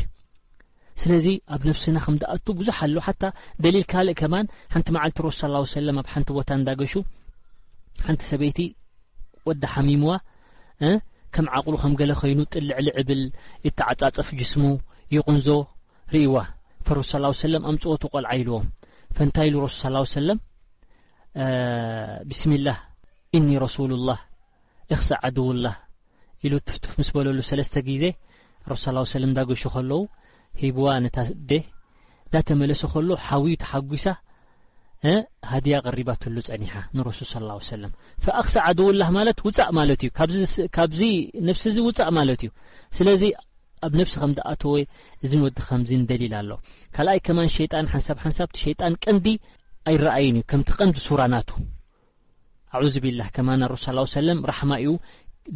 ስለዚ ኣብ ነብስና ከም ድኣቱ ብዙሕ ኣሎ ሓታ ደሊል ካልእ ከማን ሓንቲ መዓልቲ ረሱ ስ ሰለም ኣብ ሓንቲ ቦታ እንዳገሹ ሓንቲ ሰበይቲ ወዳ ሓሚምዋ ከም ዓቕሉ ከም ገለ ኮይኑ ጥልዕልዕብል ይተዓጻጸፍ ጅስሙ ይቕንዞ ርእይዋ ፈረሱ ሰላሁ ሰለም ኣምጽኦ እቲ ቆልዓ ኢልዎም ፈንታይ ኢሉ ረሱል ሰላሁ ሰለም ብስሚላህ እኒ ረሱሉላህ እኽሰ ዓድውላህ ኢሉ ትፍትፍ ምስ በለሉ ሰለስተ ግዜ ረሱ ስ ሰለም እንዳገሹ ከለዉ ሂብዋ ነታ ደ እንዳተመለሰ ከሎ ሓውዩ ተሓጒሳ ሃድያ ቀሪባትሉ ጸኒሓ ንረሱል صለ ላه ሰለም ፈኣክሰ ዓድውላህ ማለት ውፃእ ማለት እዩ ካብዚ ነብሲ እዚ ውፃእ ማለት እዩ ስለዚ ኣብ ነብሲ ከም ድኣተወ እዚ ወዲ ከምዚ ንደሊል ኣሎ ካልኣይ ከማን ሸይጣን ሓንሳብ ሓንሳብቲ ሸይጣን ቀንዲ ኣይረኣይን እዩ ከምቲ ቀንዲ ሱራ ናቱ ኣዑዙቢላህ ከማና ሩሱ ሳላሁ ሰለም ራሕማ እዩ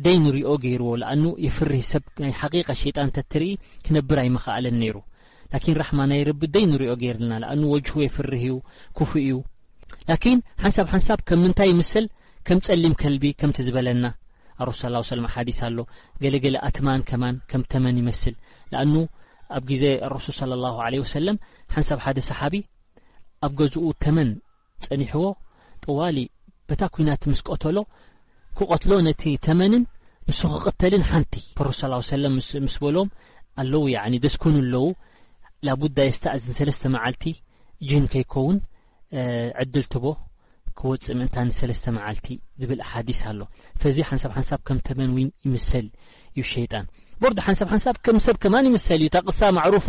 ደይንሪኦ ገይርዎ ለኣኑ የፍርህ ሰብ ናይ ሓቂቀ ሸይጣን ተትርኢ ክነብር ኣይምኸኣለን ነይሩ ላኪን ራሕማ ናይ ረቢ ደይንሪኦ ገይርልና ለኣኑ ወጅሁ የፍርህ እዩ ኩፉእ እዩ ላኪን ሓንሳብ ሓንሳብ ከም ምንታይ ይምስል ከም ጸሊም ከልቢ ከምቲ ዝበለና ኣሩሱ ሳላሁ ሰለም ሓዲስ ኣሎ ገለገለ ኣትማን ከማን ከም ተመን ይመስል ለኣኑ ኣብ ግዜ ኣሩሱል ሳለ ላሁ ለ ወሰለም ሓንሳብ ሓደ ሰሓቢ ኣብ ገዝኡ ተመን ጸኒሕዎ ጠዋሊ በታ ኩናት ምስ ቀተሎ ክቀትሎ ነቲ ተመንን ንሱ ክቅተልን ሓንቲ ፐሮስ ሰላው ወሰለም ምስ ምስ በሎም ኣለው ያዕኒ ደስኮኑ ኣለው ላቡዳ የስታእዝን ሰለስተ መዓልቲ ጅን ከይከውን ዕድል ትቦ ክወጽእ ምእንታ ንሰለስተ መዓልቲ ዝብል ኣሓዲስ ኣሎ ፈዚ ሓንሳብ ሓንሳብ ከም ተመን ዊን ይምሰል እዩ ሸይጣን ቦርድ ሓንሳብ ሓንሳብ ከም ሰብ ከማን ይምሰል እዩ ታቅሳ ማዕሩፋ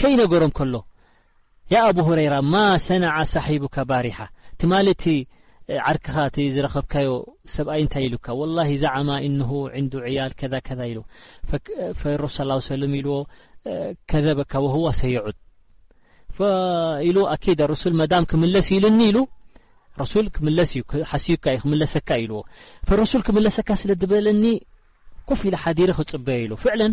ከይነገሮም ከሎ ያ ኣቡ ሁረይራ ማ ሰነዐ ሳሒቡካ ባሪሓ ትማሊ እቲ ዓርክኻ እቲ ዝረኸብካዮ ሰብኣይ እንታይ ኢሉካ ወላሂ ዛዓማ ኢንሁ ዒንዱ ዕያል ከዛ ከዛ ኢሉ ፈረሱ ሰላሁ ሰለም ኢልዎ ከዘበካ ወህዋ ሰየዑድ ፈኢሉ ኣኪድ ረሱል መዳም ክምለስ ኢሉኒ ኢሉ ረሱል ክምለስ እዩ ሓሲዩካ እዩ ክምለሰካ ኢልዎ ፈረሱል ክምለሰካ ስለ ዝበለኒ ኮፍ ኢለ ሓዲረ ክፅበዮ ኢሉ ፍዕለን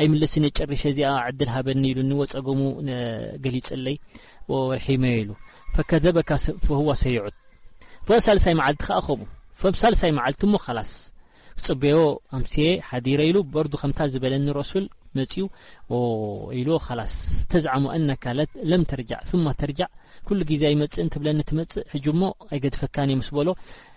ኣይምለስን እየ ጨሪሸ እዚኣ ዕድል ሃበኒ ኢሉኒ ወፀገሙ ገሊፅለይ ወወርሒ መዮ ኢሉ ፈከዘበ ፈህዋ ሰይዑድ ፈሳልሳይ መዓልቲ ከዓ ከምኡ ፈሳልሳይ መዓልቲ እሞ ካላስ ክፅበዮ ኣምስየ ሓዲረ ኢሉ በርዱ ከምታ ዝበለኒ ረሱል መፅኡ ኢሉ ካላስ ተዝዓሙ ኣነካ ለም ተርጃዕ ثማ ተርጃዕ ኩሉ ግዜ ኣይመፅእን ትብለኒ ትመፅእ ሕጂ እሞ ኣይገድፈካን እየ ምስ በሎ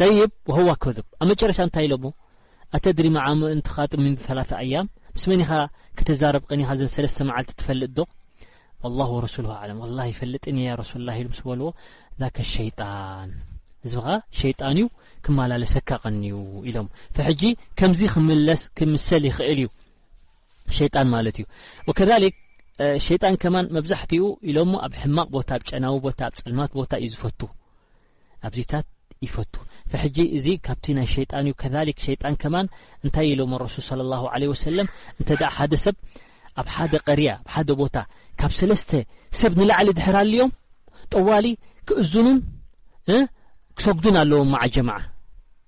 ጠይብ ወሀዋ ከዙብ ኣብ መጨረሻ እንታይ ኢሎሞ ኣተድሪ መዓ መን ትኻጥብ ምንዲ ሰላሰ ኣያም ምስ መን ኢኻ ክትዛረብ ቐኒኻ ዘን ሰለስተ መዓልቲ ትፈልጥ ዶ ኣላህ ወረሱሉሁ ኣዕለም ወላሂ ኣይፈልጥን እየ ረሱሉላህ ኢሉ ምስ በልዎ ዛከ ሸይጣን እዚ ኸኣ ሸይጣን እዩ ክመላለሰካ ቐንዩ ኢሎም ፈሕጂ ከምዚ ክምለስ ክምሰል ይኽእል እዩ ሸይጣን ማለት እዩ ወከዛሊክ ሸይጣን ከማን መብዛሕትኡ ኢሎሞ ኣብ ሕማቕ ቦታ ኣብ ጨናዊ ቦታ ኣብ ጸልማት ቦታ እዩ ዝፈቱ ኣብዚታት ይፈቱ ፍሕጂ እዚ ካብቲ ናይ ሸይጣን እዩ ከዛሊክ ሸይጣን ከማን እንታይ ኢሎም ረሱል صለ ላሁ ለ ወሰለም እንተ ደኣ ሓደ ሰብ ኣብ ሓደ ቀርያ ኣብ ሓደ ቦታ ካብ ሰለስተ ሰብ ንላዕሊ ድሕር ኣልዮም ጠዋሊ ክእዝኑን ክሰግዱን ኣለዎም ማዓ ጀማዓ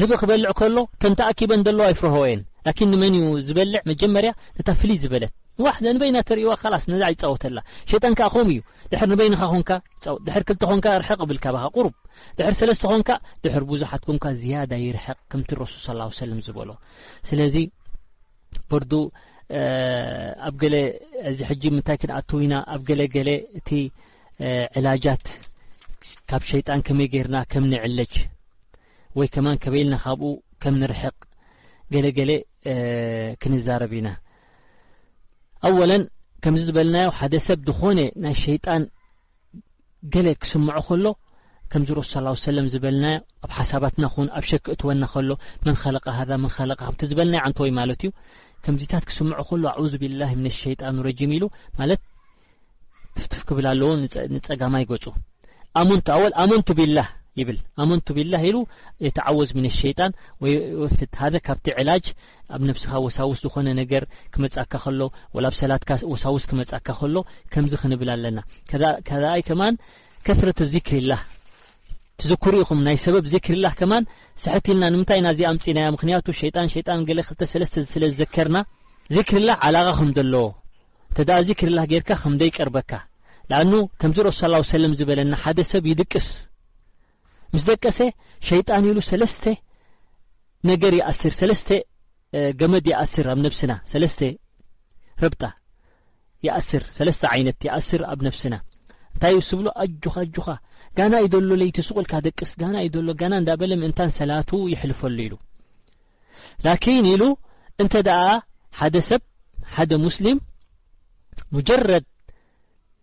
ዝብኢ ክበልዕ ከሎ እተን ተኣኪበን ዘለዋ ይፍርህኦ እየን ላኪን ንመን እዩ ዝበልዕ መጀመርያ ነታ ፍልይ ዝበለት ንዋሕዳ ንበይና ተርእዋ ካላስ ነዛ ይጻወተላ ሸይጣን ከኣ ከምኡ እዩ ድሕር ንበይንኻ ኮንካ ይጻወት ድሕር ክልተ ኮንካ ርሕቕ ብል ካባኻ ቁሩብ ድሕር ሰለስተ ኮንካ ድሕር ብዙሓት ኮንካ ዝያዳ ይርሕቕ ከምቲ ረሱል ሰለላሁ ሰለም ዝበሎ ስለዚ በርዱ ኣብ ገለ እዚ ሕጂ ምንታይ ክንኣትው ኢና ኣብ ገለ ገለ እቲ ዕላጃት ካብ ሸይጣን ከመይ ጌርና ከም ንዕለጅ ወይ ከማን ከበይልና ካብኡ ከም ንርሕቕ ገለ ገለ ክንዛረብ ኢና ኣወለን ከምዚ ዝበልናዮ ሓደ ሰብ ዝኾነ ናይ ሸይጣን ገለ ክስምዖ ከሎ ከምዚ ረሱል ሰለላሁ ዐለይሂ ወሰለም ዝበልናዮ ኣብ ሓሳባትና ኹን ኣብ ሸክ እትወና ከሎ መን ኸለቀ ሃዛ መን ኸለቀ ከምቲ ዝበልናዮ ዓንተወይ ማለት እዩ ከምዚታት ክስምዖ ከሎ ኣዑዙ ቢላሂ ሚነ ሸይጣን ረጂም ኢሉ ማለት ትፍትፍ ክብል ኣለዎ ንጸጋማይ ገጹ ኣመንቱ ኣወል ኣመንቱ ቢላህ ይብል ኣመንቱ ቢላህ ኢሉ የተዓወዝ ሚነ ሸይጣን ወይ ወፍት ሃደ ካብቲ ዕላጅ ኣብ ነብስኻ ወሳውስ ዝኾነ ነገር ክመጻካ ከሎ ወላ ኣብ ሰላትካ ወሳውስ ክመጻካ ከሎ ከምዚ ክንብል ኣለና ከዳኣይ ከማን ከስረተ ዚክሪላህ ትዝክሩ ኢኹም ናይ ሰበብ ዚክሪላህ ከማን ስሕት ኢልና ንምንታይ ኢና እዚ ኣምፂናያ ምክንያቱ ሸይጣን ሸይጣን ገለ ክልተ ሰለስተ ስለ ዝዘከርና ዚክሪላህ ዓላቓ ከም ዘለዎ እንተደኣ ዚክሪላህ ጌርካ ከምደይቀርበካ ንኣኑ ከምዚ ረሱ ስ ሰለም ዝበለና ሓደ ሰብ ይድቅስ ምስ ደቀሰ ሸይጣን ኢሉ ሰለስተ ነገር ይኣስር ሰለስተ ገመድ ይኣስር ኣብ ነብስና ሰለስተ ረብጣ ይኣስር ሰለስተ ዓይነት ይኣስር ኣብ ነብስና እንታይ እዩ ስብሎ ኣጆኻ ኣጆኻ ጋና እዩ ደሎ ለይቲ ስቁልካ ደቅስ ጋና እዩ ደሎ ጋና እንዳበለ ምእንታን ሰላቱ ይሕልፈሉ ኢሉ ላኪን ኢሉ እንተ ደኣ ሓደ ሰብ ሓደ ሙስሊም ሙጀረድ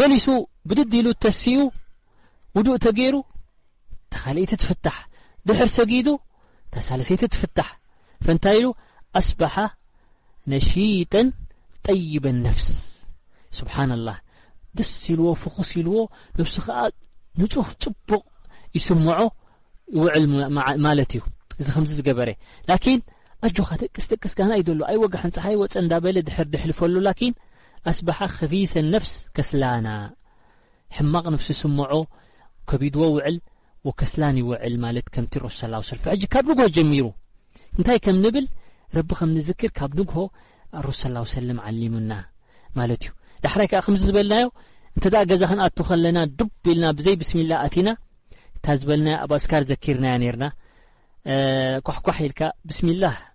መሊሱ ብድድ ኢሉ ተሲኡ ውዱእ ተገይሩ ተኻልእይቲ ትፍታሕ ድሕር ሰጊዱ ተሳልሰይቲ ትፍታሕ ፈንታይ ኢሉ ኣስበሓ ነሺጠን ጠይበን ነፍስ ስብሓንላህ ደስ ኢልዎ ፍኹስ ኢልዎ ነብሱ ከዓ ንፁህ ፅቡቕ ይስምዖ ይውዕል ማለት እዩ እዚ ከምዚ ዝገበረ ላኪን ኣጆኻ ደቅስ ደቅስ ጋና እዩ ዘሎ ኣይወጋሕን ፀሓይ ወፀ እንዳበለ ድሕር ድሕልፈሉ ላኪን ኣስበሓ ከቢሰ ነፍስ ከስላና ሕማቅ ነብሲ ዝስመዖ ከቢድዎ ውዕል ወከስላን ይውዕል ማለት ከምቲ ረሱል ሰለላሁ ዐለይሂ ወሰለም ሕጂ ካብ ንግሆ ጀሚሩ እንታይ ከም ንብል ረቢ ከም ንዝክር ካብ ንግሆ ረሱል ሰለላሁ ዐለይሂ ወሰለም ዓሊሙና ማለት እዩ ዳሕራይ ከዓ ከምዚ ዝበልናዮ እንተ ደኣ ገዛ ክንኣቱ ከለና ዱብ ኢልና ብዘይ ብስሚላ ኣቲና እታ ዝበልናያ ኣብ ኣስካር ዘኪርናያ ነርና ኳሕኳሕ ኢልካ ብስሚላህ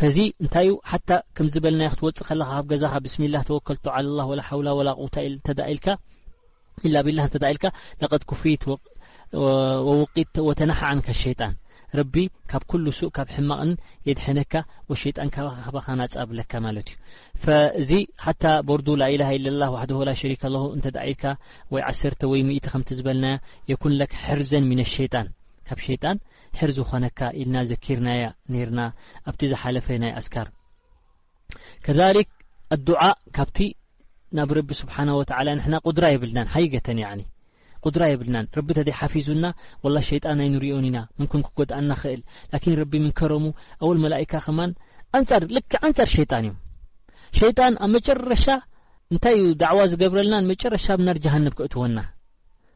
ፈዚ እንታይ እዩ ሓታ ከምዚ በልናዮ ክትወጽእ ከለኻ ካብ ገዛኻ ብስሚላህ ተወከልቱ ዓለላህ ወላ ሓውላ ወላ ቁውታ እንተደኣ ኢልካ ኢላ ቢላህ እንተደኣ ኢልካ ለቀድ ኩፍይት ወውቂት ወተናሓ ዓንከ ሸይጣን ረቢ ካብ ኩሉ ሱእ ካብ ሕማቕን የድሐነካ ወሸይጣን ካባኻ ካባኻ ናጻ ብለካ ማለት እዩ ፈዚ ሓታ ቦርዱ ላኢላሃ ኢለላ ዋሕደሁ ላ ሸሪከ ለሁ እንተ ኢልካ ወይ ዓሰርተ ወይ ሚእቲ ከምቲ ዝበልናያ የኩን ለክ ሕርዘን ሚነ ሸይጣን ካብ ሸይጣን ሕር ዝኾነካ ኢልና ዘኪርናያ ኔርና ኣብቲ ዝሓለፈ ናይ ኣስካር ከዛሊክ ኣዱዓእ ካብቲ ናብ ረቢ ስብሓና ወተዓላ ንሕና ቁድራ የብልናን ሃይገተን ያኒ ቁድራ የብልናን ረቢ ተዘይ ሓፊዙና ወላ ሸይጣን ኣይንሪኦን ኢና ምንኩም ክጎድኣና ኽእል ላኪን ረቢ ምንከረሙ ኣወል መላይካ ከማን ኣንጻር ልክ ኣንጻር ሸይጣን እዮም ሸይጣን ኣብ መጨረሻ እንታይ እዩ ዳዕዋ ዝገብረልናን መጨረሻ ብ ናር ጀሃነብ ክእትወና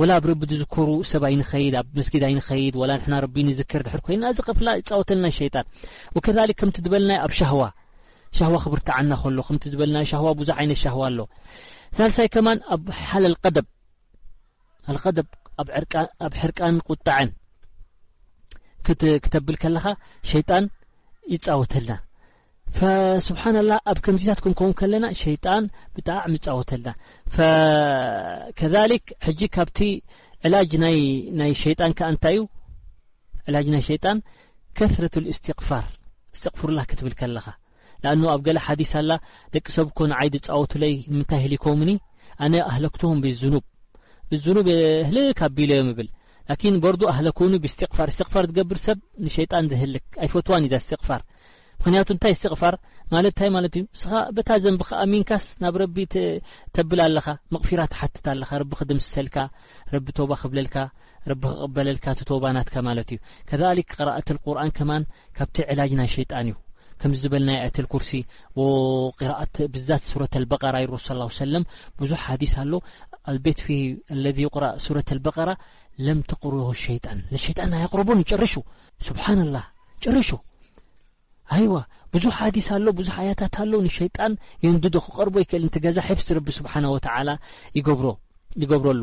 ወላ ኣብ ረቢ ድዝከሩ ሰብ ኣይንኸይድ ኣብ መስጊድ ኣይንኸይድ ወላ ንሕና ረቢ ንዝክር ድሕር ኮይና እዚ ቅፍላ ይጻወተልና ሸይጣን ወከዛሊክ ከምቲ ዝበልናዮ ኣብ ሻህዋ ሻህዋ ክብርትዓና ከሎ ከምቲ ዝበልናዮ ሻህዋ ብዙሕ ዓይነት ሻህዋ ኣሎ ሳልሳይ ከማን ኣብ ሓለ ኣልቀደብ ኣልቀደብ ኣብ ሕርቃን ቁጣዐን ክተብል ከለኻ ሸይጣን ይጻወተልና ፈስብሓናላ ኣብ ከምዚታት ክንከውን ከለና ሸይጣን ብጣዕሚ ይፃወተልና ፈከሊክ ሕጂ ካብቲ ዕላጅ ናይ ሸይጣን ከኣ እንታይ እዩ ዕላጅ ናይ ሸይጣን ከስረት ልእስትቕፋር እስትቕፍሩላ ክትብል ከለኻ ንኣኑ ኣብ ገለ ሓዲስ ኣላ ደቂ ሰብ እኮ ንዓይ ዝፃወቱለይ ንምንታይ ህሊኮምኒ ኣነ ኣህለክትም ብዝኑብ ብዝኑብ ህልክ ኣቢሎ ዮም ይብል ላኪን በርዱ ኣህለ ኩኑ ብእስቲቅፋር እስትቅፋር ዝገብር ሰብ ንሸይጣን ዝህልክ ኣይፈትዋን እዩ እዛ እስትቅፋር ምክንያቱ እንታይ እስትቅፋር ማለት እንታይ ማለት እዩ ንስኻ በታ ዘንብካ ኣሚንካስ ናብ ረቢ ተብል ኣለኻ መቕፊራ ትሓትት ኣለኻ ረቢ ክድምስሰልካ ረቢ ቶባ ክብለልካ ረቢ ክቕበለልካ እቲ ቶባ ናትካ ማለት እዩ ከዛሊክ ቅራኣት ልቁርን ከማን ካብቲ ዕላጅ ናይ ሸይጣን እዩ ከምዚ ዝበልናዮ ኣየተል ኩርሲ ቂራኣት ብዛት ሱረት ኣልበቀራ ይሩ ስ ሰለም ብዙሕ ሓዲስ ኣሎ ኣልቤት ፊ ለዚ ይቁራ ሱረት ኣልበቀራ ለም ትቅርሁ ሸይጣን ንሸይጣን ኣየቅርቡን ጨርሹ ስብሓና ላህ ጨርሹ ኣይዋ ብዙሕ ሓዲስ ኣሎ ብዙሕ ኣያታት ኣሎ ንሸይጣን የንድዶ ክቀርቦ ይክእል ንቲ ገዛ ሕፍስ ትርቢ ስብሓና ወተዓላ ይገብሮ ይገብረሉ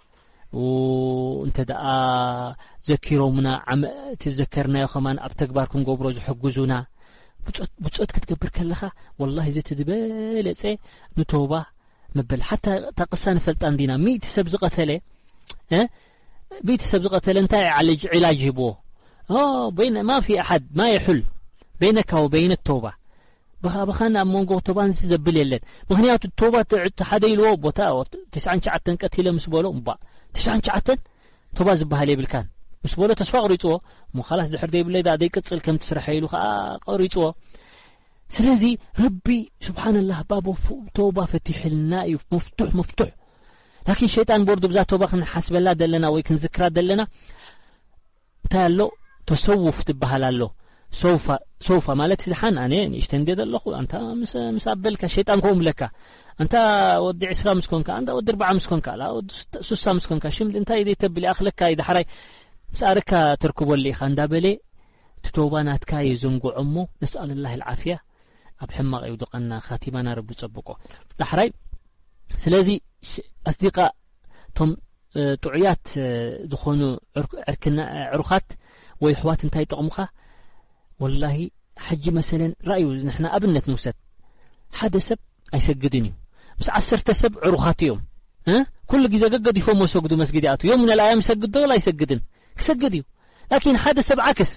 እንተ ደኣ ዘኪሮምና ዓመእቲ ዘከርናዮ ከማን ኣብ ተግባር ክንገብሮ ዝሕግዙና ብፆት ክትገብር ከለኻ ወላ እዚ እቲ ዝበለፀ ንቶባ መበል ሓታ እታ ቅሳ ንፈልጣ እንዲና ሚእቲ ሰብ ዝቐተለ ሚእቲ ሰብ ዝቐተለ እንታይ ዓለጅ ዒላጅ ሂብዎ ማፊ ኣሓድ ማ የሑል በይነካ ወበይነ ቶባ ብኻ ብኻን ኣብ መንጎ ቶባንሲ ዘብል የለን ምክንያቱ ቶባ ሓደ ኢልዎ ቦታ ትስዓን ሸዓተን ቀቲለ ምስ በሎ እምባ ትስዓን ሸዓተን ቶባ ዝበሃል የብልካን ምስ በሎ ተስፋ ኣቕሪፅዎ እሞ ካላስ ድሕር ዘይብለይ ዳኣ ዘይቅፅል ከምቲ ስራሕ ኢሉ ከዓ ቀሪፅዎ ስለዚ ረቢ ስብሓንላህ ባቦ ተውባ ፈቲሑልና እዩ መፍቱሕ መፍቱሕ ላኪን ሸይጣን ቦርዱ ብዛ ተውባ ክንሓስበላ ዘለና ወይ ክንዝክራ ዘለና እንታይ ኣሎ ተሰውፍ ትበሃል ኣሎ ሶፋ ሶፋ ማለት ዝሓን ኣነ ንእሽተን ገደ ኣለኹ ኣንታ ምስ ኣበልካ ሸይጣን ከምኡ ብለካ ኣንታ ወዲ ዕስራ ምስ ኮንካ ኣንታ ወዲ ኣርባዓ ምስ ኮንካ ላ ወዲ ሱሳ ምስ ኮንካ ሽም እንታይ ደይ ተብል ይኣኽለካ እዩ ዳሕራይ ምስ ኣረካ ተርክበሉ ኢኻ እንዳበለ እቲ ቶባ ናትካ የዘንግዖ እሞ ነስኣል ላህ ልዓፍያ ኣብ ሕማቕ ይውድቐና ካቲማና ረቢ ፀብቆ ዳሕራይ ስለዚ ኣስዲቃ እቶም ጥዑያት ዝኾኑ ዕሩኻት ወይ ኣሕዋት እንታይ ጠቕሙኻ ወላሂ ሓጂ መሰለን ራእዩ ንሕና ኣብነት ንውሰድ ሓደ ሰብ ኣይሰግድን እዩ ምስ ዓሰርተ ሰብ ዕሩኻት እዮም ኩሉ ግዜ ገገዲፎሞ ሰግዱ መስጊድ ይኣት ዮም ንልኣያም ይሰግድ ዶ ወላ ኣይሰግድን ክሰግድ እዩ ላኪን ሓደ ሰብ ዓክስ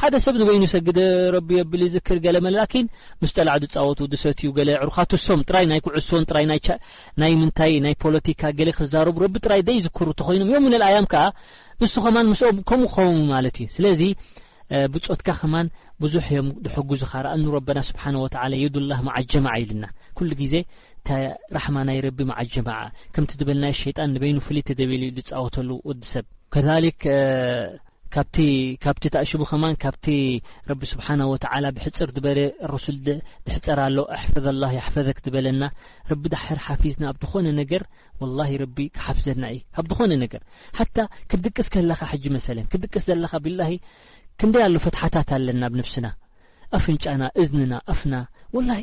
ሓደ ሰብ ንበይኑ ይሰግድ ረቢ የብል ይዝክር ገለ መለ ላኪን ምስ ጠላዕ ዝጻወቱ ዝሰትዩ ገለ ዕሩካቱ ሶም ጥራይ ናይ ኩዕሶን ጥራይ ናይ ቻ ናይ ምንታይ ናይ ፖለቲካ ገለ ክዛረቡ ረቢ ጥራይ ዘይዝክሩ ተኾይኖም ዮም ምነል ኣያም ከኣ ንሱ ከማን ምስኦም ከምኡ ክኸውን ማለት እዩ ስለዚ ብጾትካ ከማን ብዙሕ እዮም ዝሕግዙኻ ረኣኑ ረበና ስብሓን ወተዓላ የዱላህ መዓ ጀማዓ ኢልና ኩሉ ግዜ እታ ራሕማ ናይ ረቢ መዓ ጀማዓ ከምቲ ዝበልናዮ ሸይጣን ንበይኑ ፍልይ ተደቢሉ እዩ ዝጻወተሉ ወዲ ሰብ ከዛሊክ ካብቲ ካብቲ ተኣሽቡ ከማን ካብቲ ረቢ ስብሓናሁ ወተዓላ ብሕጽር ዝበለ ረሱል ድሕጸር ኣሎ ኣሕፈዘ ኣላህ የሕፈዘክ ዝበለና ረቢ ዳሕር ሓፊዝና ኣብ ዝኾነ ነገር ወላሂ ረቢ ክሓፍዘና እዩ ካብ ዝኾነ ነገር ሓታ ክድቅስ ከለኻ ሕጂ መሰለን ክድቅስ ዘለኻ ቢላሂ ክንደይ ኣሎ ፈትሓታት ኣለና ኣብ ነብስና ኣፍንጫና እዝንና ኣፍና ወላሂ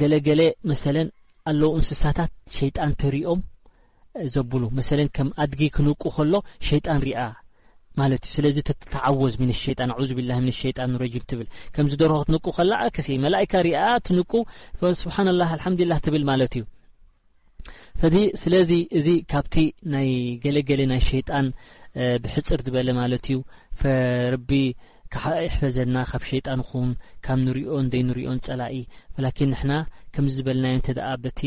ገለ ገለ መሰለን ኣለዉ እንስሳታት ሸይጣን ተሪኦም ዘብሉ መሰለን ከም ኣድጊ ክንቁ ከሎ ሸይጣን ሪኣ ማለት እዩ ስለዚ ተተተዓወዝ ምን ሸይጣን ኣዑዙ ቢላሂ ምን ሸይጣን ረጂም ትብል ከምዚ ደርሆ ክትንቁ ከላ ኣክሲ መላኢካ ሪኣ ትንቁ ስብሓንላህ ኣልሓምዱሊላህ ትብል ማለት እዩ ፈዚ ስለዚ እዚ ካብቲ ናይ ገለ ገለ ናይ ሸይጣን ብሕጽር ዝበለ ማለት እዩ ፈርቢ ይሕፈዘና ካብ ሸይጣን ኹን ካብ ንሪኦን ዘይንሪኦን ጸላኢ ላኪን ንሕና ከምዚ ዝበልናዮ እንተ ደኣ በቲ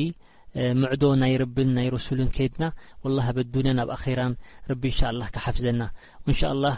ምዕዶ ናይ ረብን ናይ ረሱልን ከይድና ወላሂ ኣብ ኣዱንያን ኣብ ኣኼራን ረቢ እንሻ ኣላህ ክሓፍዘና ወንሻ ኣላህ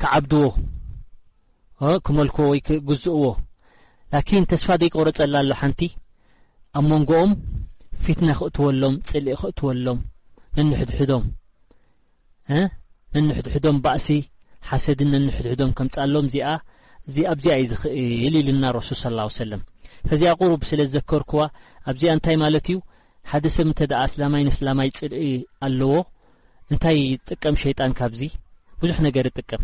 ክዓብድዎ ክመልክዎ ወይ ክግዝእዎ ላኪን ተስፋ ዘይቆረጸላ ኣሎ ሓንቲ ኣብ መንጎኦም ፊትና ክእትወሎም ጽልኢ ክእትወሎም ነንሕድሕዶም ነንሕድሕዶም ባእሲ ሓሰድን ነንሕድሕዶም ከምጻሎም እዚኣ እዚ ኣብዚኣ እዩ ዝኽእል ኢሉና ረሱል ስ ላ ሰለም ከዚኣ ቁሩብ ስለ ዝዘከርክዋ ኣብዚኣ እንታይ ማለት እዩ ሓደ ሰብ እንተ ደኣ ኣስላማይ ንስላማይ ፅልኢ ኣለዎ እንታይ ይጥቀም ሸይጣን ካብዚ ብዙሕ ነገር ይጥቀም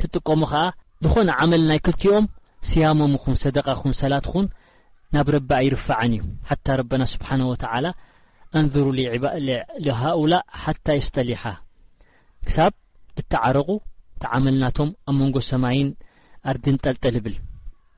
ትጥቀሙ ከኣ ዝኾነ ዓመል ናይ ክልቲኦም ስያሞም ይኹን ሰደቃ ይኹን ሰላት ይኹን ናብ ረቢ ኣይርፋዕን እዩ ሓታ ረበና ስብሓነ ወተዓላ ኣንዝሩ ሊሃኡላእ ሓታ የስተሊሓ ክሳብ እተዓረቑ እቲ ዓመል ናቶም ኣብ መንጎ ሰማይን ኣርድን ጠልጠል ይብል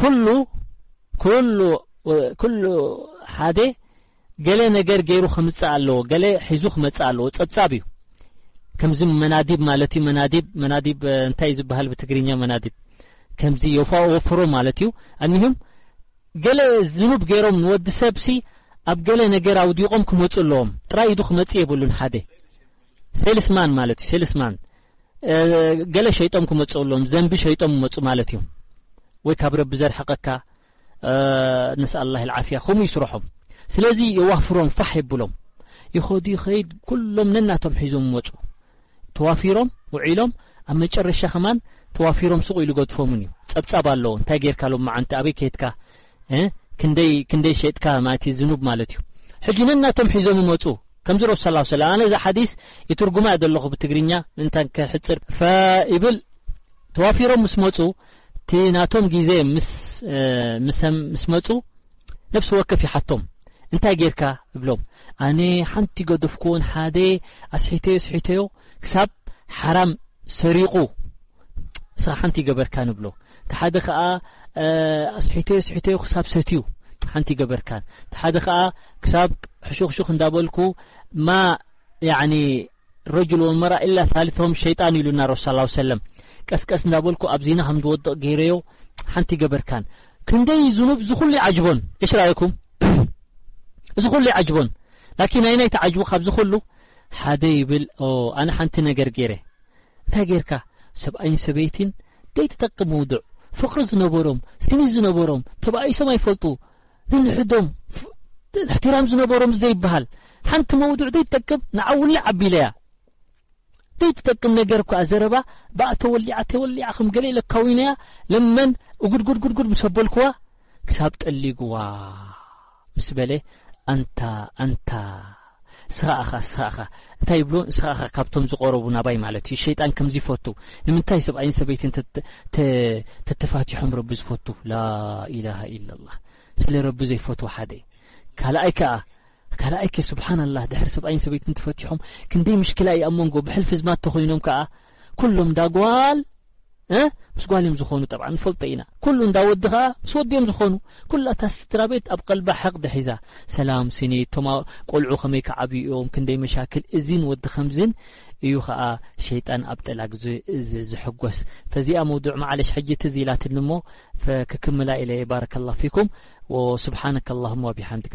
ኩሉ ኩሉ ኩሉ ሓደ ገለ ነገር ገይሩ ከምጽእ ኣለዎ ገለ ሒዙ ክመጽእ ኣለዎ ጸብጻብ እዩ ከምዚ መናዲብ ማለት እዩ መናዲብ መናዲብ እንታይ ዝበሃል ብትግርኛ መናዲብ ከምዚ ወፍሮ ማለት እዩ እኒሁም ገለ ዝኑብ ገይሮም ንወዲ ሰብሲ ኣብ ገለ ነገር ኣውዲቖም ክመፁ ኣለዎም ጥራይ ኢዱ ክመፅእ የብሉን ሓደ ሴልስማን ማለት እዩ ሴልስማን ገለ ሸይጦም ክመጹ ኣለዎም ዘንቢ ሸይጦም መጹ ማለት እዮም ወይ ካብ ረቢ ዘርሐቀካ ነስኣላ ልዓፍያ ከምኡ ይስርሖም ስለዚ የዋፍሮም ፋሕ የብሎም ይኸዱ ይኸይድ ኩሎም ነናቶም ሒዞም መጹ ተዋፊሮም ውዒሎም ኣብ መጨረሻ ከማን ተዋፊሮም ስቁ ኢሉ ገድፎምን እዩ ጸብጻብ ኣለዎ እንታይ ጌርካ ሎም መዓንቲ ኣበይ ከድካ ክንደይ ክንደይ ሸጥካ ማእቲ ዝኑብ ማለት እዩ ሕጂ ነናቶም ሒዞም ይመፁ ከምዚ ረሱ ስ ሰለም ኣነ እዛ ሓዲስ ይትርጉማ እየ ዘለኹ ብትግርኛ ምእንታን ክሕፅር ፈይብል ተዋፊሮም ምስ መፁ እቲ ናቶም ግዜ ምስ መፁ ነብሲ ወከፍ ይሓቶም እንታይ ጌርካ እብሎም ኣነ ሓንቲ ገደፍኩዎን ሓደ ኣስሒተዮ ስሒተዮ ክሳብ ሓራም ሰሪቑ ስራሕ ሓንቲ ይገበርካ ንብሎ እቲ ሓደ ከኣ ኣስሒተዮ ኣስሒተዮ ክሳብ ሰትዩ ሓንቲ ይገበርካን እቲ ሓደ ከኣ ክሳብ ሕሹኽሹኽ እንዳበልኩ ማ ያኒ ረጅል ወመራ ኢላ ታልቶም ሸይጣን ኢሉና ረሱ ስ ሰለም ቀስቀስ እንዳበልኩ ኣብዚና ከም ዝወድቕ ገይረዮ ሓንቲ ይገበርካን ክንደይ ዝኑብ እዚ ኩሉ ይዓጅቦን እሽ ራይኩም እዚ ኩሉ ይዓጅቦን ላኪን ናይ ናይ ተዓጅቡ ካብዚ ኩሉ ሓደ ይብል ኣነ ሓንቲ ነገር ገይረ እንታይ ጌርካ ሰብኣይን ሰበይቲን ደይትጠቅም ምውድዕ ፍቅሪ ዝነበሮም ስኒት ዝነበሮም ተባኢሶም ኣይፈልጡ ንንሕዶም እሕትራም ዝነበሮም ዘይበሃል ሓንቲ መውድዕ ደይትጠቅም ንዓ ውልዕ ኣቢለያ ደይትጠቅም ነገር እኳ ዘረባ ብኣ ተወሊዓ ተወሊዓ ከም ገለ ኢለካዊነያ ለመን እጉድጉድጉድጉድ ምስ ኣበልክዋ ክሳብ ጠሊግዋ ምስ በለ ኣንታ ኣንታ ስኻ ኣኻ ስኻ ኣኻ እንታይ ይብሎ ንስኻ ኣኻ ካብቶም ዝቆረቡ ናባይ ማለት እዩ ሸይጣን ከምዚ ይፈቱ ንምንታይ ሰብኣይን ሰበይትን ተተፋቲሖም ረቢ ዝፈቱ ላኢላሃ ኢላላህ ስለ ረቢ ዘይፈትዎ ሓደ ካልኣይ ከዓ ካልኣይ ከ ስብሓንላህ ድሕሪ ሰብኣይን ሰበይትን ተፈቲሖም ክንደይ ምሽክላ እዩ ኣብ መንጎ ብሕልፊ ዝማት ተኮይኖም ከዓ ኩሎም ዳጓል እ ምስ ጓል እዮም ዝኾኑ ጠብዓ ንፈልጦ ኢና ኩሉ እንዳ ወዲ ከኣ ምስ ወዲ እዮም ዝኾኑ ኩላ እታ ስድራቤት ኣብ ቀልባ ሕቕዲ ሒዛ ሰላም ሲኒ እቶም ቆልዑ ከመይ ክዓብዩ እዮም ክንደይ መሻክል እዚን ወዲ ከምዚን እዩ ከኣ ሸይጣን ኣብ ጠላግ ዝሕጎስ ፈዚኣ መውዱዕ መዓለሽ ሕጂ ትዝ ኢላትኒ እሞ ክክምላ ኢለ ባረከላ ፊኩም ወስብሓነከ ኣላሁማ ወቢሓምድክ